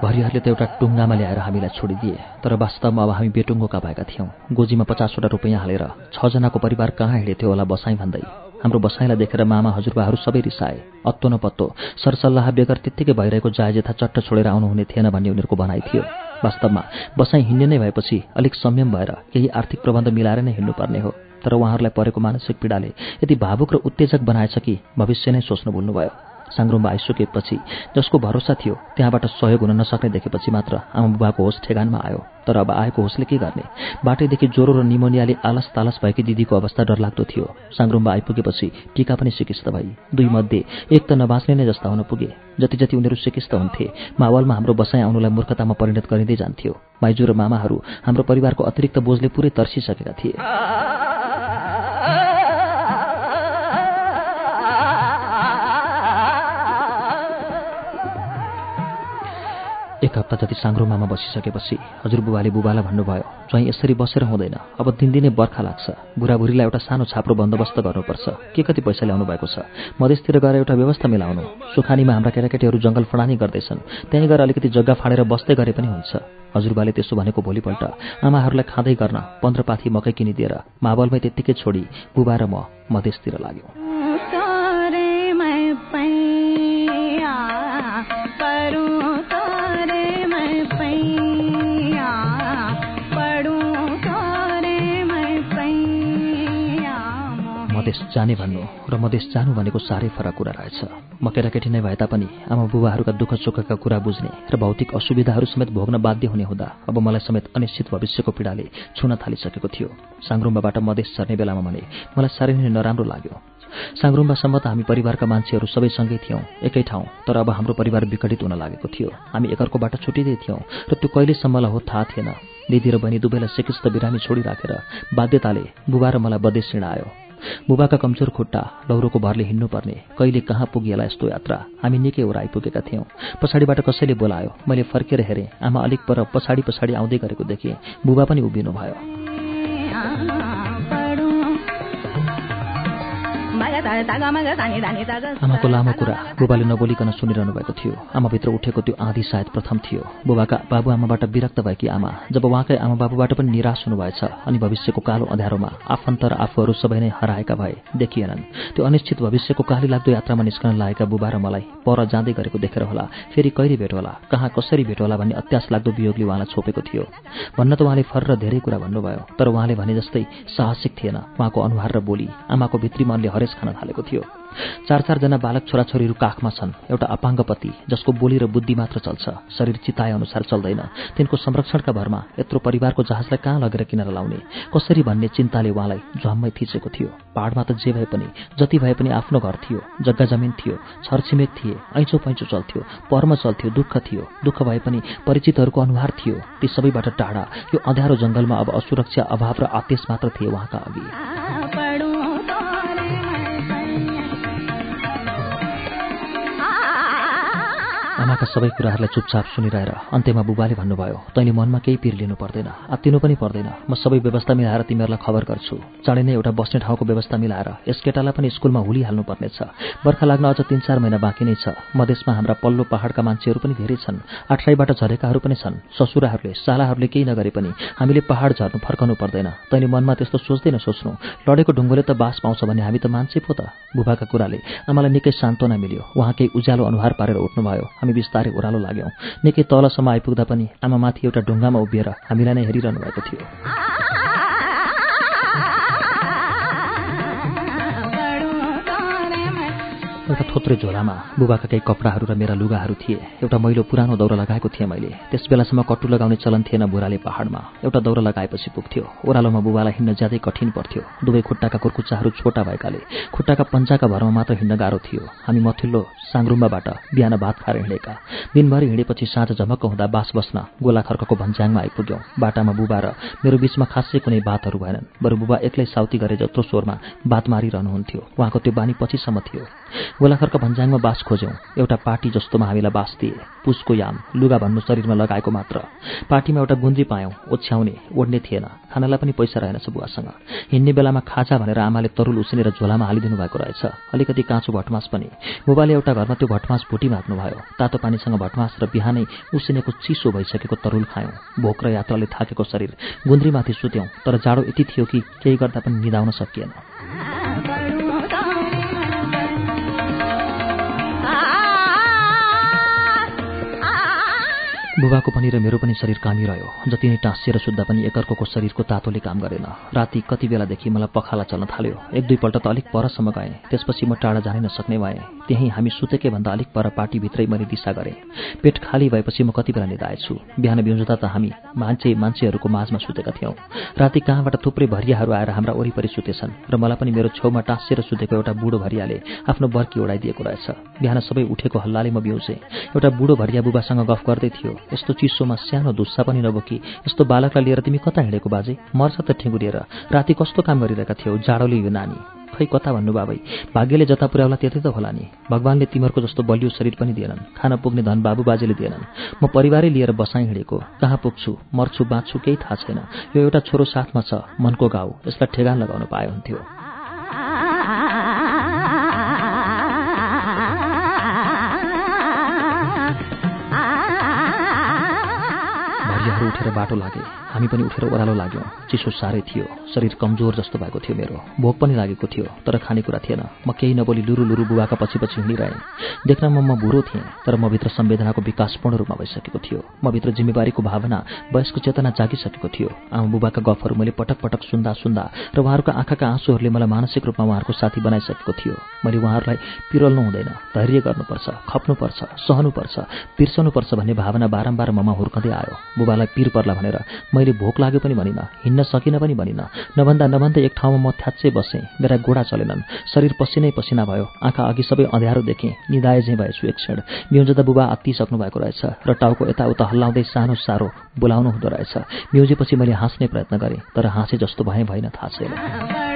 भरिहरूले त एउटा टुङ्गामा ल्याएर हामीलाई छोडिदिए तर वास्तवमा अब हामी बेटुङ्गोका भएका थियौँ। गोजीमा पचासवटा रुपियाँ हालेर छजनाको परिवार कहाँ हिँडेथ्यो होला बसाइ भन्दै। हाम्रो बसाइलाई देखेर मामा हजुरबाहरू सबै रिसाए। अत्तो न पत्तो सरसल्लाह बेगर त्यत्तिकै भइरहेको जायजेथा चट्ट छोडेर आउनुहुने थिएन भन्ने उनीहरूको भनाइ थियो। वास्तवमा बसाइ हिँड्ने नै भएपछि अलिक संयम भएर केही आर्थिक प्रबन्ध मिलाएर नै हिँड्नुपर्ने हो। तर उहाँहरूलाई परेको मानसिक पीडाले यति भावुक र उत्तेजक बनाएछ कि भविष्य नै सोच्नु भुल्नुभयो। साङ्ग्रुममा आइसकेपछि जसको भरोसा थियो त्यहाँबाट सहयोग हुन नसक्ने देखेपछि मात्र आमा बुबाको होस ठेगानमा आयो। तर अब आएको होसले के गर्ने? बाटैदेखि ज्वरो र निमोनियाले आलस तालस भएकी दिदीको अवस्था डरलाग्दो थियो। साङ्ग्रुममा आइपुगेपछि टिका पनि सिकिस्त भई दुई मध्ये एक त नबाँच्ने नै जस्ता हुन पुगे। जति जति उनीहरू सिकिस्त हुन्थे मावलमा हाम्रो बसाइ आउनुलाई मूर्खतामा परिणत गरिँदै जान्थ्यो। माइजू र मामाहरू हाम्रो परिवारको अतिरिक्त बोझले पुरै तर्सिसकेका थिए। एक हप्ता जति साङ्ग्रोमामा बसिसकेपछि हजुर बुबाले बुबालाई भन्नुभयो ज्वाइँ यसरी बसेर हुँदैन। अब दिनदिनै बर्खा लाग्छ। बुढाबुढीलाई एउटा सानो छाप्रो बन्दोबस्त गर्नुपर्छ। के कति पैसा ल्याउनु भएको छ? मधेसतिर गएर एउटा व्यवस्था मिलाउनु। सुखानीमा हाम्रा केटाकेटीहरू जङ्गल फडानी गर्दैछन्। त्यहीँ गएर अलिकति जग्गा फाँडेर बस्दै गरे पनि हुन्छ। हजुरबाले त्यसो भनेको भोलिपल्ट आमाहरूलाई खाँदै गर्न पन्ध्र पाथी मकै किनिदिएर मावलमै त्यत्तिकै छोडी बुबा र म मधेसतिर लाग्यौँ। मधेस जाने भन्नु र मधेस जानु भनेको साह्रै फरक कुरा रहेछ। म केटाकेटी नै भए तापनि आमा बुबाहरूका दुःख सुखका कुरा बुझ्ने र भौतिक असुविधाहरू समेत भोग्न बाध्य हुने हुँदा अब मलाई समेत अनिश्चित भविष्यको पीडाले छुन थालिसकेको थियो। साङ्ग्रुम्बाबाट मधेस झर्ने बेलामा भने मलाई साह्रै नै नराम्रो लाग्यो। साङ्ग्रुम्बासम्म त हामी परिवारका मान्छेहरू सबै सँगै थियौँ एकै ठाउँ तर अब हाम्रो परिवार विघटित हुन लागेको थियो। हामी एकअर्को बाटो छुटिँदै थियौँ र त्यो कहिलेसम्मलाई हो थाहा थिएन। दिदी र बहिनी दुवैलाई सिकिस्त बिरामी छोडिराखेर बाध्यताले बुबा र मलाई बदेश हिँडायो। बुबाका कमजोर खुट्टा लौरोको भरले हिँड्नुपर्ने कहिले कहाँ पुगिएला यस्तो यात्रा? हामी निकै ओर आइपुगेका थियौँ। पछाडिबाट कसैले बोलायो मैले फर्केर हेरेँ आमा अलिक पर पछाडि पछाडि आउँदै गरेको देखेँ बुबा पनि उभिनु आमाको लामो कुरा बुबाले नबोलिकन सुनिरहनु भएको थियो। आमाभित्र उठेको त्यो आधी सायद प्रथम थियो। बुबाका बाबुआमाबाट विरक्त भएकी आमा जब उहाँकै आमा बाबुबाट पनि निराश हुनुभएछ अनि भविष्यको कालो अँध्यारोमा आफन्त र आफूहरू सबै नै हराएका भए देखिएनन्। त्यो अनिश्चित भविष्यको काली लाग्दो यात्रामा निस्कन लागेका बुबा र मलाई पर जाँदै गरेको देखेर होला फेरि कहिले भेट होला कहाँ कसरी भेट होला भन्ने अत्यास लाग्दो वियोगले उहाँलाई छोपेको थियो। भन्न त उहाँले फर धेरै कुरा भन्नुभयो तर उहाँले भने जस्तै साहसिक थिएन उहाँको अनुहार र बोली आमाको भित्री मनले हरेस खान थालेको थियो। चार चारजना बालक छोराछोरीहरू काखमा छन्। एउटा अपाङ्गपति जसको बोली र बुद्धि मात्र चल्छ। शरीर चिताए अनुसार चल्दैन। तिनको संरक्षणका भरमा यत्रो परिवारको जहाजलाई कहाँ लगेर किनेर लाउने? कसरी भन्ने चिन्ताले उहाँलाई झम्मै थिचेको थियो। पहाडमा त जे भए पनि जति भए पनि आफ्नो घर थियो जग्गा जमिन थियो छरछिमेक थिए ऐँचो पैँचो चल्थ्यो पर्म चल्थ्यो दुःख थियो दुःख भए पनि परिचितहरूको अनुहार थियो ती सबैबाट टाढा। यो अँध्यारो जङ्गलमा अब असुरक्षा अभाव र आतेश मात्र थिए उहाँका अघि। सबै कुराहरूलाई चुपचाप सुनिरहेर अन्त्यमा बुबाले भन्नुभयो तैँले मनमा केही पिर लिनु पर्दैन। आत्तिनु पनि पर्दैन। म सबै व्यवस्था मिलाएर तिमीहरूलाई खबर गर्छु। चाँडै नै एउटा बस्ने ठाउँको व्यवस्था मिलाएर यस केटालाई पनि स्कुलमा हुलिहाल्नु पर्नेछ। बर्खा लाग्न अझ तिन चार महिना बाँकी नै छ। मधेसमा हाम्रा पल्लो पहाडका मान्छेहरू पनि धेरै छन्। आठराईबाट झरेकाहरू पनि छन्। ससुराहरूले सालाहरूले केही नगरे पनि हामीले पहाड झर्नु फर्काउनु पर्दैन। तैँले मनमा त्यस्तो सोच्दैन सोच्नु। लडेको ढुङ्गोले त बास पाउँछ भने हामी त मान्छे पो त। बुबाका कुराले आमालाई निकै सान्त्वना मिल्यो। उहाँ केही उज्यालो अनुहार पारेर उठ्नुभयो। हामी बिस्तारै ओह्रालो लाग्यौँ। निकै तलसम्म आइपुग्दा पनि आमामाथि एउटा ढुङ्गामा उभिएर हामीलाई नै हेरिरहनु भएको थियो। एउटा थोत्रे झोलामा बुबाका केही कपडाहरू र मेरा लुगाहरू थिए। एउटा मैलो पुरानो दौरा लगाएको थिएँ मैले। त्यस बेलासम्म कट्टु लगाउने चलन थिएन बुढाले पहाडमा। एउटा दौरा लगाएपछि पुग्थ्यो। ओह्रालोमा बुबालाई हिँड्न ज्यादै कठिन पर्थ्यो। दुवै खुट्टाका कुर्कुच्चाहरू छोटा भएकाले खुट्टाका पन्चाका भरमा मात्र हिँड्न गाह्रो थियो। हामी मथिल्लो साङ्रुम्बाबाट बिहान भात खाएर हिँडेका। दिनभरि हिँडेपछि साँझ झमक्क हुँदा बास बस्न गोलाखर्कको भन्ज्याङमा आइपुग्यौँ। बाटामा बुबा र मेरो बिचमा खासै कुनै बातहरू भएनन्। बरु बुबा एक्लै साउती गरे जत्रो स्वरमा बात मारिरहनुहुन्थ्यो। उहाँको त्यो बानी पछिसम्म थियो। गोलाखरका भन्ज्याङमा बास खोज्यौँ। एउटा पार्टी जस्तोमा हामीलाई बास दिए। पुसको याम लुगा भन्नु शरीरमा लगाएको मात्र। पार्टीमा एउटा गुन्द्री पायौँ ओछ्याउने ओढ्ने थिएन। खानालाई पनि पैसा रहेनछ बुवासँग हिँड्ने बेलामा खाजा भनेर आमाले तरुल उसिनेर झोलामा हालिदिनु भएको रहेछ। अलिकति काँचो भटमास पनि। बुबाले एउटा घरमा त्यो भटमास भुटी माग्नुभयो। तातो पानीसँग भटमास र बिहानै उसिनेको चिसो भइसकेको तरुल खायौँ। भोक र यात्राले थाकेको शरीर। गुन्द्रीमाथि सुत्यौँ तर जाडो यति थियो कि केही गर्दा पनि निधाउन सकिएन। बुबाको पनि र मेरो पनि शरीर कामिरह्यो जति नै टाँसिएर सुत्दा पनि एकअर्को शरीरको तातोले काम गरेन। राति कति बेलादेखि मलाई पखाला चल्न थाल्यो। एक दुईपल्ट त अलिक परसम्म गएँ। त्यसपछि म टाढा जानै नसक्ने भएँ। त्यहीँ हामी सुतेकै भन्दा अलिक पर पार्टीभित्रै मैले दिशा गरेँ। पेट खाली भएपछि म कति बेला निधाएछु बिहान बिउजुँदा त हामी मान्छे मान्छेहरूको माझमा सुतेका थियौँ। राति कहाँबाट थुप्रै भरियाहरू आएर हाम्रा वरिपरि सुतेछन् र मलाई पनि मेरो छेउमा टाँसिएर सुतेको एउटा बुढो भरियाले आफ्नो बर्की ओढाइदिएको रहेछ। बिहान सबै उठेको हल्लाले म बिउसेँ। एउटा बुढो भरिया बुबासँग गफ गर्दै थियो यस्तो चिसोमा सानो धुस्सा पनि नबोकी यस्तो बालकलाई लिएर तिमी कता हिँडेको बाजे? मर्छ त ठेङ्गुरिएर राति कस्तो काम गरिरहेका थियौ जाडोले यो नानी। खै कता भन्नु बाबै भाग्यले जता पुर्याउला त्यतै त होला नि। भगवान्ले तिमीहरूको जस्तो बलियो शरीर पनि दिएनन् खान पुग्ने धन बाबु बाजेले दिएनन्। म परिवारै लिएर बसाइ हिँडेको कहाँ पुग्छु मर्छु बाँच्छु केही थाहा छैन। यो एउटा छोरो साथमा छ मनको गाउँ यसलाई ठेगान लगाउन पाए हुन्थ्यो। उठेर बाटो लागे। हामी पनि उठेर ओह्रालो लाग्यौँ। चिसो साह्रै थियो। शरीर कमजोर जस्तो भएको थियो मेरो। भोक पनि लागेको थियो तर खानेकुरा थिएन। म केही नबोली लुरु लुरु बुबाका पछि पछि हिँडिरहेँ। देख्नमा म बुढो थिएँ तर म भित्र संवेदनाको विकास पूर्ण रूपमा भइसकेको थियो। म भित्र जिम्मेवारीको भावना वयस्को चेतना जागिसकेको थियो। आमा बुबाका गफहरू मैले पटक पटक सुन्दा सुन्दा र उहाँहरूको आँखाका आँसुहरूले मलाई मानसिक रूपमा उहाँहरूको साथी बनाइसकेको थियो। मैले उहाँहरूलाई पिरल्नु हुँदैन धैर्य गर्नुपर्छ खप्नुपर्छ सहनुपर्छ बिर्सनुपर्छ भन्ने भावना बारम्बार ममा हुर्कँदै आयो। बुबालाई पिर पर्ला भनेर मैले भोक लाग्यो पनि भनिनँ हिँड्न सकिनँ पनि भनिनँ। नभन्दा नभन्दै एक ठाउँमा म थ्याच्चै बसेँ। मेरा गोडा चलेनन्। शरीर पसिनै पसिना भयो। आँखा अघि सबै अँध्यारो देखेँ। निधाए झैँ भएछु एक क्षण। म्युजिँदा बुबा आत्तिसक्नु भएको रहेछ र टाउको यताउता हल्लाउँदै सानो सारो बोलाउनु हुँदो रहेछ। म्युजेपछि मैले हाँस्ने प्रयत्न गरेँ तर हाँसे जस्तो भएँ भएन थाहा छैन।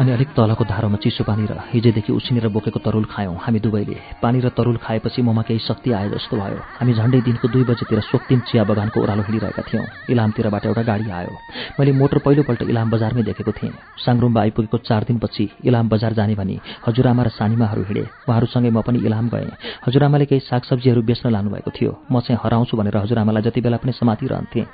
अनि अलिक तलको धारोमा चिसो पानी र हिजोदेखि उसिनेर बोकेको तरुल खायौँ। हामी दुवैले। पानी र तरुल खाएपछि ममा केही शक्ति आए जस्तो भयो। हामी झन्डै दिनको दुई बजेतिर सोक्तिम चिया बगानको ओह्रालो हिँडिरहेका थियौँ। इलामतिरबाट एउटा गाडी आयो। मैले मोटर पहिलोपल्ट इलाम बजारमै देखेको थिएँ। साङरुम्बा आइपुगेको चार दिनपछि इलाम बजार जाने भनी हजुरआमा र सानीमाहरू हिँडे। उहाँहरूसँगै म पनि इलाम गएँ। हजुरआमाले केही सागसब्जीहरू बेच्न लानुभएको थियो। म चाहिँ हराउँछु भनेर हजुरआमालाई जति बेला पनि समातिरहन्थेँ।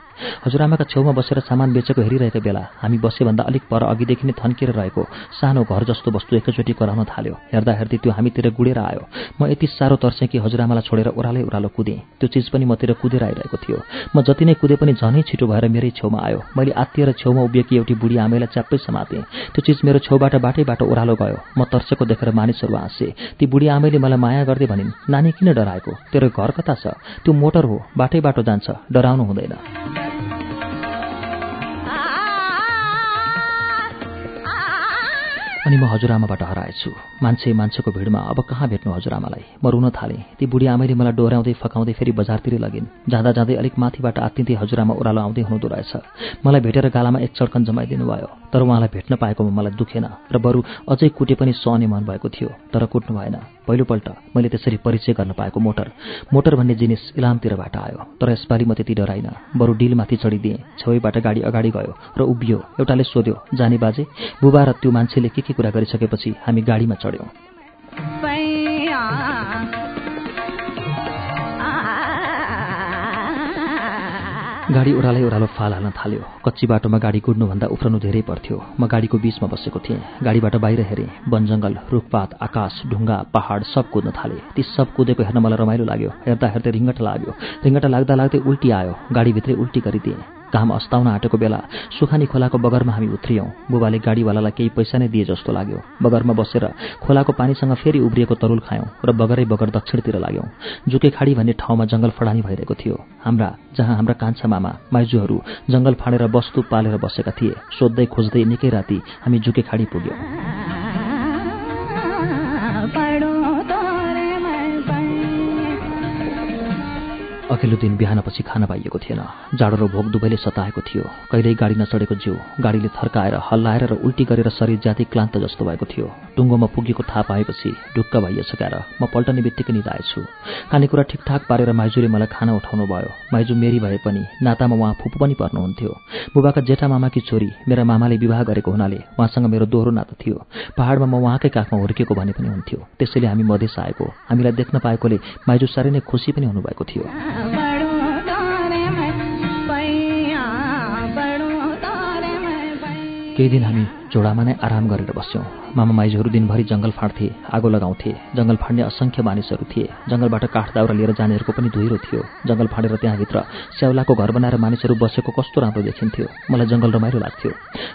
हजुरआमाका छेउमा बसेर सामान बेचेको हेरिरहेको बेला हामी बसेभन्दा अलिक पर अघिदेखि नै थन्किएर रहेको। सानो घर जस्तो वस्तु एकैचोटि कराउन थाल्यो। हेर्दा हेर्दै त्यो हामीतिर गुडेर आयो। म यति साह्रो तर्सेँ कि हजुरआमालाई छोडेर ओह्रालै ओह्रालो कुदेँ। त्यो चिज पनि मतिर कुदेर आइरहेको थियो। म जति नै कुदे पनि झनै छिटो भएर मेरै छेउमा आयो। मैले आत्तिएर छेउमा उभिएकी एउटी बुढी आमैलाई च्याप्पै समातेँ। त्यो चिज मेरो छेउबाट बाटैबाट ओह्रालो गयो। म तर्सेको देखेर मानिसहरू हाँसे। ती बुढी आमैले मलाई माया गर्दै भनिन् नानी किन डराएको? तेरो घर कता छ? त्यो मोटर हो बाटै बाटो जान्छ। डराउनु हुँदैन। अनि म हजुरआमाबाट हराएछु। मान्छे मान्छेको भिडमा अब कहाँ भेट्नु हजुरआमालाई? म रुन थालेँ। ती बुढी आमैले मलाई डोर्याउँदै फकाउँदै फेरि बजारतिर लगिन्। जाँदा जाँदै अलिक माथिबाट आत्तिँदै हजुरआमा ओह्रालो आउँदै हुनुहुँदो रहेछ। मलाई भेटेर गालामा एक चड्कन जमाइदिनु भयो तर उहाँलाई भेट्न पाएकोमा मलाई दुखेन र बरु अझै कुटे पनि सहने मन भएको थियो तर कुट्नु भएन। पहिलोपल्ट मैले त्यसरी परिचय गर्न पाएको मोटर। मोटर भन्ने जिनिस इलामतिरबाट आयो तर यसपालि म त्यति डराइन। बरु डिलमाथि चढिदिएँ छेउबाट गाडी अगाडि गयो र उभियो एउटाले सोध्यो जाने बाजे बुबा र त्यो मान्छेले के के कुरा गरिसकेपछि हामी गाडीमा चढ्यौँ? गाडी ओह्रालै ओह्रालो फाल हाल्न थाल्यो। कच्ची बाटोमा गाडी कुद्नुभन्दा उफ्रनु धेरै पर्थ्यो। म गाडीको बीचमा बसेको थिएँ। गाडीबाट बाहिर हेरेँ। वनजङ्गल रुखपात आकाश ढुङ्गा पहाड सब कुद्न थाले। ती सब कुदेको हेर्न मलाई रमाइलो लाग्यो। हेर्दा हेर्दै रिङ्गट लाग्यो। रिङ्गट लाग्दा लाग्दै उल्टी आयो। गाडीभित्रै उल्टी गरिदिएँ। घाम अस्ताउन आँटेको बेला सुखानी खोलाको बगरमा हामी उत्रियौँ। बुबाले गाडीवालालाई केही पैसा नै दिए जस्तो लाग्यो। बगरमा बसेर खोलाको पानीसँग फेरि उब्रिएको तरुल खायौँ र बगरै बगर दक्षिणतिर लाग्यौँ। जुके खाडी भन्ने ठाउँमा जङ्गल फडानी भइरहेको थियो। हाम्रा जहाँ हाम्रा कान्छा मामा माइजूहरू जङ्गल फाँडेर वस्तु पालेर बसेका थिए सोध्दै खोज्दै निकै राति हामी जुके खाडी पुग्यौँ। अघिल्लो दिन बिहानपछि खान पाइएको थिएन। जाडो र भोक दुवैले सताएको थियो। कहिल्यै गाडी नचढेको जिउ गाडीले थर्काएर हल्लाएर र उल्टी गरेर शरीर जाति क्लान्त जस्तो भएको थियो। टुङ्गोमा पुगेको थाहा पाएपछि ढुक्क भइए सकाएर म पल्टने बित्तिकै निधाएछु खानेकुरा ठिकठाक पारेर माइजूले मलाई खाना उठाउनु भयो। माइजू मेरी भए पनि नातामा उहाँ फुपू पनि पर्नुहुन्थ्यो। बुबाका जेठा मामाकी छोरी मेरा मामाले विवाह गरेको हुनाले उहाँसँग मेरो दोहोरो नाता थियो। पहाडमा म उहाँकै काखमा हुर्किएको भने पनि हुन्थ्यो। त्यसैले हामी मधेस आएको। हामीलाई देख्न पाएकोले माइजू साह्रै नै खुसी पनि हुनुभएको थियो। केही दिन हामी झोडामा नै आराम गरेर बस्यौँ। मामा माइजूहरू दिनभरि जङ्गल फाँड्थे आगो लगाउँथे जङ्गल फाँड्ने असङ्ख्य मानिसहरू थिए। जङ्गलबाट काठ दाउरा लिएर जानेहरूको पनि धुइरो थियो। जङ्गल फाँडेर त्यहाँभित्र स्याउलाको घर बनाएर मानिसहरू बसेको कस्तो राम्रो देखिन्थ्यो। मलाई जङ्गल रमाइलो लाग्थ्यो।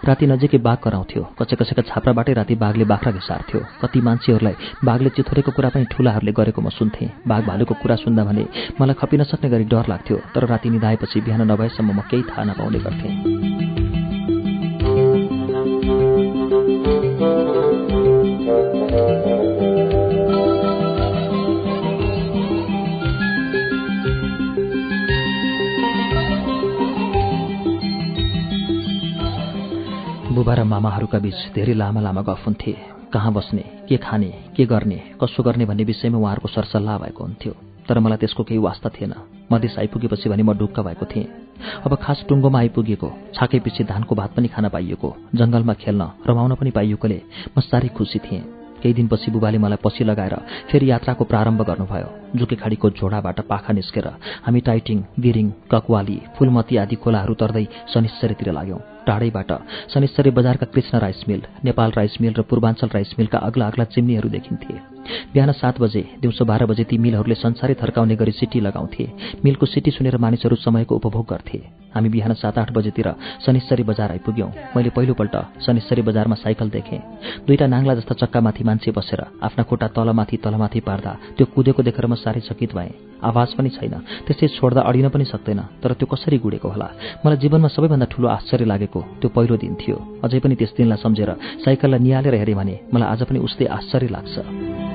राति नजिकै बाघ कराउँथ्यो। कसै कसैका छाप्राबाटै राति बाघले बाख्रा घिसार्थ्यो। कति मान्छेहरूलाई बाघले चिथोरेको कुरा पनि ठुलाहरूले गरेको म सुन्थेँ। बाघ भालुको कुरा सुन्दा भने मलाई खपिन सक्ने गरी डर लाग्थ्यो तर राति निधाएपछि बिहान नभएसम्म म केही थाहा नपाउने गर्थेँ। र मामाहरूका बीच धेरै लामा लामा गफ हुन्थे। कहाँ बस्ने के खाने के गर्ने कसो गर्ने भन्ने विषयमा उहाँहरूको सरसल्लाह भएको हुन्थ्यो। तर मलाई त्यसको केही वास्ता थिएन। मधेस आइपुगेपछि भने म ढुक्क भएको थिएँ। अब खास टुङ्गोमा आइपुगेको छाकेपछि धानको भात पनि खान पाइएको जङ्गलमा खेल्न रमाउन पनि पाइएकोले म साह्रै खुसी थिएँ। केही दिनपछि बुबाले मलाई पछि लगाएर फेरि यात्राको प्रारम्भ गर्नुभयो। जुके खाडीको झोडाबाट पाखा निस्केर हामी टाइटिङ दिरिङ ककवाली फुलमती आदि खोलाहरू तर्दै शनिश्चरीतिर लाग्यौँ। टाढैबाट। शनिश्चरी बजारका Krishna rice mill Nepal rice mill र पूर्वाञ्चल राइस मिलका अग्ला अग्ला चिम्नीहरू देखिन्थे। बिहान सात बजे दिउँसो बाह्र बजे ती मिलहरूले संसारै थर्काउने गरी सिटी लगाउँथे। मिलको सिटी सुनेर मानिसहरू समयको उपभोग गर्थे। हामी बिहान सात आठ बजेतिर शनिश्चरी बजार आइपुग्यौँ। मैले पहिलोपल्ट शनिश्चरी बजारमा साइकल देखेँ। दुईटा नाङ्ला जस्ता चक्कामाथि मान्छे बसेर आफ्ना खुट्टा तलमाथि तलमाथि पार्दा त्यो कुदेको देखेर म साह्रै चकित भएँ। आवाज पनि छैन। त्यसै छोड्दा अडिन पनि सक्दैन तर त्यो कसरी गुडेको होला? मलाई जीवनमा सबैभन्दा ठुलो आश्चर्य लागेको त्यो पहिलो दिन थियो। अझै पनि त्यस दिनलाई सम्झेर साइकललाई निहालेर हेरेँ भने मलाई आज पनि उस्तै आश्चर्य लाग्छ।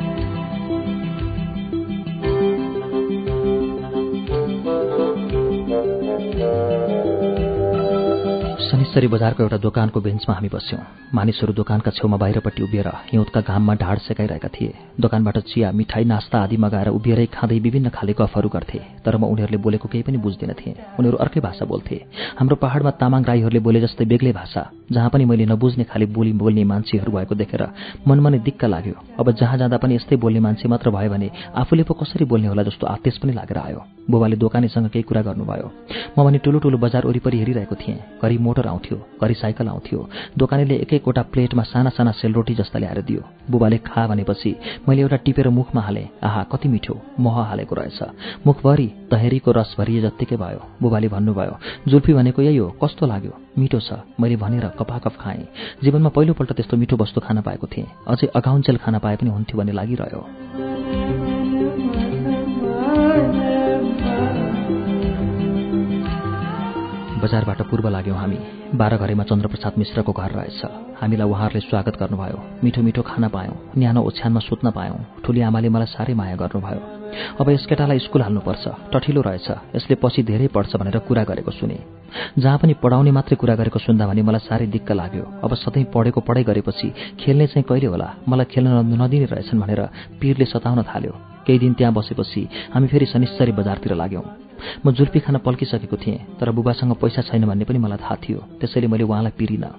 शनिश्चरी बजारको एउटा दोकानको बेन्चमा हामी बस्यौँ। मानिसहरू दोकानका छेउमा बाहिरपट्टि उभिएर हिउँदका घाममा ढाड सेकाइरहेका थिए। दोकानबाट चिया मिठाई नास्ता आदि मगाएर उभिएरै खाँदै विभिन्न खाले गफहरू गर्थे। तर म उनीहरूले बोलेको केही पनि बुझ्दिनथेँ उनीहरू अर्कै भाषा बोल्थे। हाम्रो पहाडमा तामाङ राईहरूले बोले जस्तै बेग्लै भाषा जहाँ पनि मैले नबुझ्ने खाले बोली बोल्ने मान्छेहरू भएको देखेर मनमा नै दिक्क लाग्यो। अब जहाँ जाँदा पनि यस्तै बोल्ने मान्छे मात्र भयो भने आफूले पो कसरी बोल्ने होला जस्तो आतेश पनि लागेर आयो। बुबाले दोकानेसँग केही कुरा गर्नुभयो। म भने ठुलो ठुलो बजार वरिपरि हेरिरहेको थिएँ। घरि मोटर आउँथ्यो घरि साइकल आउँथ्यो। दोकानेले एक एकवटा प्लेटमा साना साना सेलरोटी जस्ता ल्याएर दियो। बुबाले खा भनेपछि मैले एउटा टिपेर मुखमा हालेँ। आहा कति मिठो मह हालेको रहेछ। मुखभरि तहेरीको रस भरिए जत्तिकै भयो। बुबाले भन्नुभयो जुल्फी भनेको यही हो कस्तो लाग्यो? मिठो छ। मैले भनेर कपाकप खाएँ। जीवनमा पहिलोपल्ट त्यस्तो मिठो वस्तु खान पाएको थिएँ। अझै अघाउन्चेल खान पाए पनि हुन्थ्यो भन्ने लागिरह्यो। बजारबाट पूर्व लाग्यौँ हामी। बाह्र घरेमा चन्द्रप्रसाद मिश्रको घर रहेछ। हामीलाई उहाँहरूले स्वागत गर्नुभयो। मिठो मिठो खान पायौँ न्यानो ओछ्यानमा सुत्न पायौँ। ठुली आमाले मलाई साह्रै माया गर्नुभयो। अब यस केटालाई स्कुल हाल्नुपर्छ। टठिलो रहेछ। यसले पछि धेरै पढ्छ भनेर कुरा गरेको सुने। जहाँ पनि पढाउने मात्रै कुरा गरेको सुन्दा भने मलाई साह्रै दिक्क लाग्यो। अब सधैँ पढेको पढाइ गरेपछि खेल्ने चाहिँ कहिले होला? मलाई खेल्न नदिने रहेछन् भनेर पिरले सताउन थाल्यो। केही दिन त्यहाँ बसेपछि हामी फेरि शनिश्चरी बजारतिर लाग्यौँ। म जुल्फी खान पल्किसकेको थिएँ तर बुबासँग पैसा छैन भन्ने पनि मलाई थाहा थियो। त्यसैले मैले उहाँलाई पिरिनँ।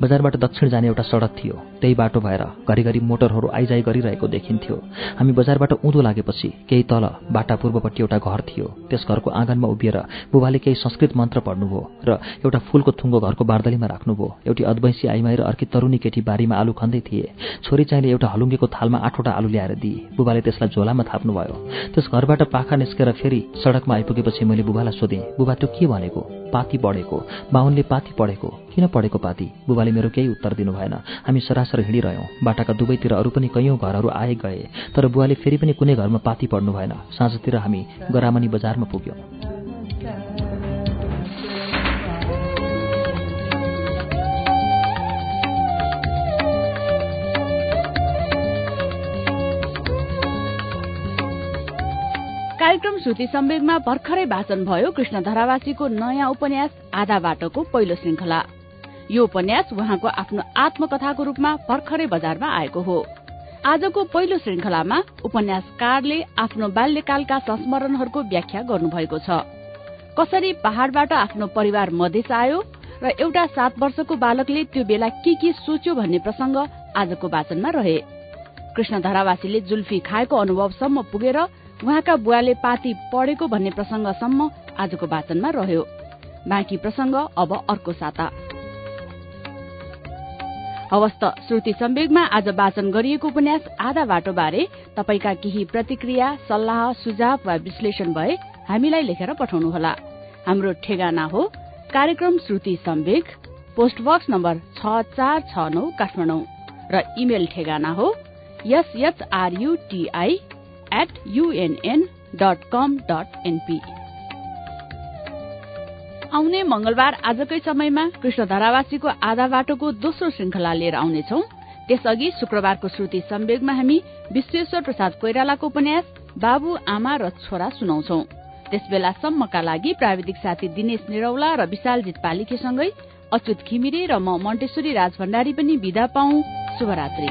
बजारबाट दक्षिण जाने एउटा सडक थियो। त्यही बाटो भएर घरिघरि मोटरहरू आइजाइ गरिरहेको देखिन्थ्यो। हामी बजारबाट उँधो लागेपछि केही तल बाटा पूर्वपट्टि एउटा घर थियो। त्यस घरको आँगनमा उभिएर बुबाले केही संस्कृत मन्त्र पढ्नुभयो र एउटा फूलको थुङ्गो घरको बार्दलीमा राख्नुभयो। एउटी अद्वैंसी आइमाई र अर्की तरुनी केटी बारीमा आलु खन्दै थिए। छोरी चाहिँले एउटा हलुङ्गेको थालमा आठवटा आलु ल्याएर दिए। बुबाले त्यसलाई झोलामा थाप्नुभयो। त्यस घरबाट पाखा निस्केर फेरि सडकमा आइपुगेपछि मैले बुबालाई सोधेँ बुबा त्यो के भनेको? पाती बढेको बाहुनले पाती पढेको। किन पढेको पाती बुबाले मेरो केही उत्तर दिनु भएन। हामी सरासर हिँडिरह्यौँ। बाटाका दुवैतिर अरू पनि कैयौँ घरहरू आए गए तर बुवाले फेरि पनि कुनै घरमा पाती पढ्नु भएन। साँझतिर हामी गरामनी बजारमा पुग्यौँ। कार्यक्रम श्रुति सम्वेगमा भर्खरै वाचन भयो कृष्ण धरावासीको नयाँ उपन्यास आधा बाटोको पहिलो श्रृङ्खला। यो उपन्यास उहाँको आफ्नो आत्मकथाको रूपमा भर्खरै बजारमा आएको हो। आजको पहिलो श्रृङ्खलामा उपन्यासकारले आफ्नो बाल्यकालका संस्मरणहरूको व्याख्या गर्नुभएको छ। कसरी पहाड़बाट आफ्नो परिवार मधेस आयो र एउटा सात वर्षको बालकले त्यो बेला के के सोच्यो भन्ने प्रसंग आजको वाचनमा रहे। कृष्ण धरावासीले जुल्फी खाएको अनुभवसम्म पुगेर उहाँका बुवाले पाती पढेको भन्ने प्रसंगसम्म आजको वाचनमा रह्यो। बाँकी प्रसंग अब अर्को साता। हवस्त श्रुति सम्वेगमा आज वाचन गरिएको उपन्यास आधा बाटो बारे तपाईका केही प्रतिक्रिया सल्लाह सुझाव वा विश्लेषण भए हामीलाई लेखेर पठाउनुहोला। हाम्रो ठेगाना हो कार्यक्रम श्रुति सम्वेग पोस्टबक्स नम्बर छ चार छ नौ काठमाडौँ। र इमेल ठेगाना हो एसएचआरयुटीआई unn.com.np आउने मंगलबार आजकै समयमा कृष्ण धरावासीको आधा बाटोको दोस्रो श्रृंखला लिएर आउनेछौ। त्यसअघि शुक्रबारको श्रुति सम्वेगमा हामी विश्वेश्वर प्रसाद कोइरालाको उपन्यास बाबु आमा र छोरा सुनाउँछौ। त्यसबेलासम्मका लागि प्राविधिक साथी दिनेश निरौला र विशालजित पालिकेसँगै अच्युत घिमिरे र म मण्टेश्वरी राज भण्डारी पनि विदा पाउ शुभरात्री।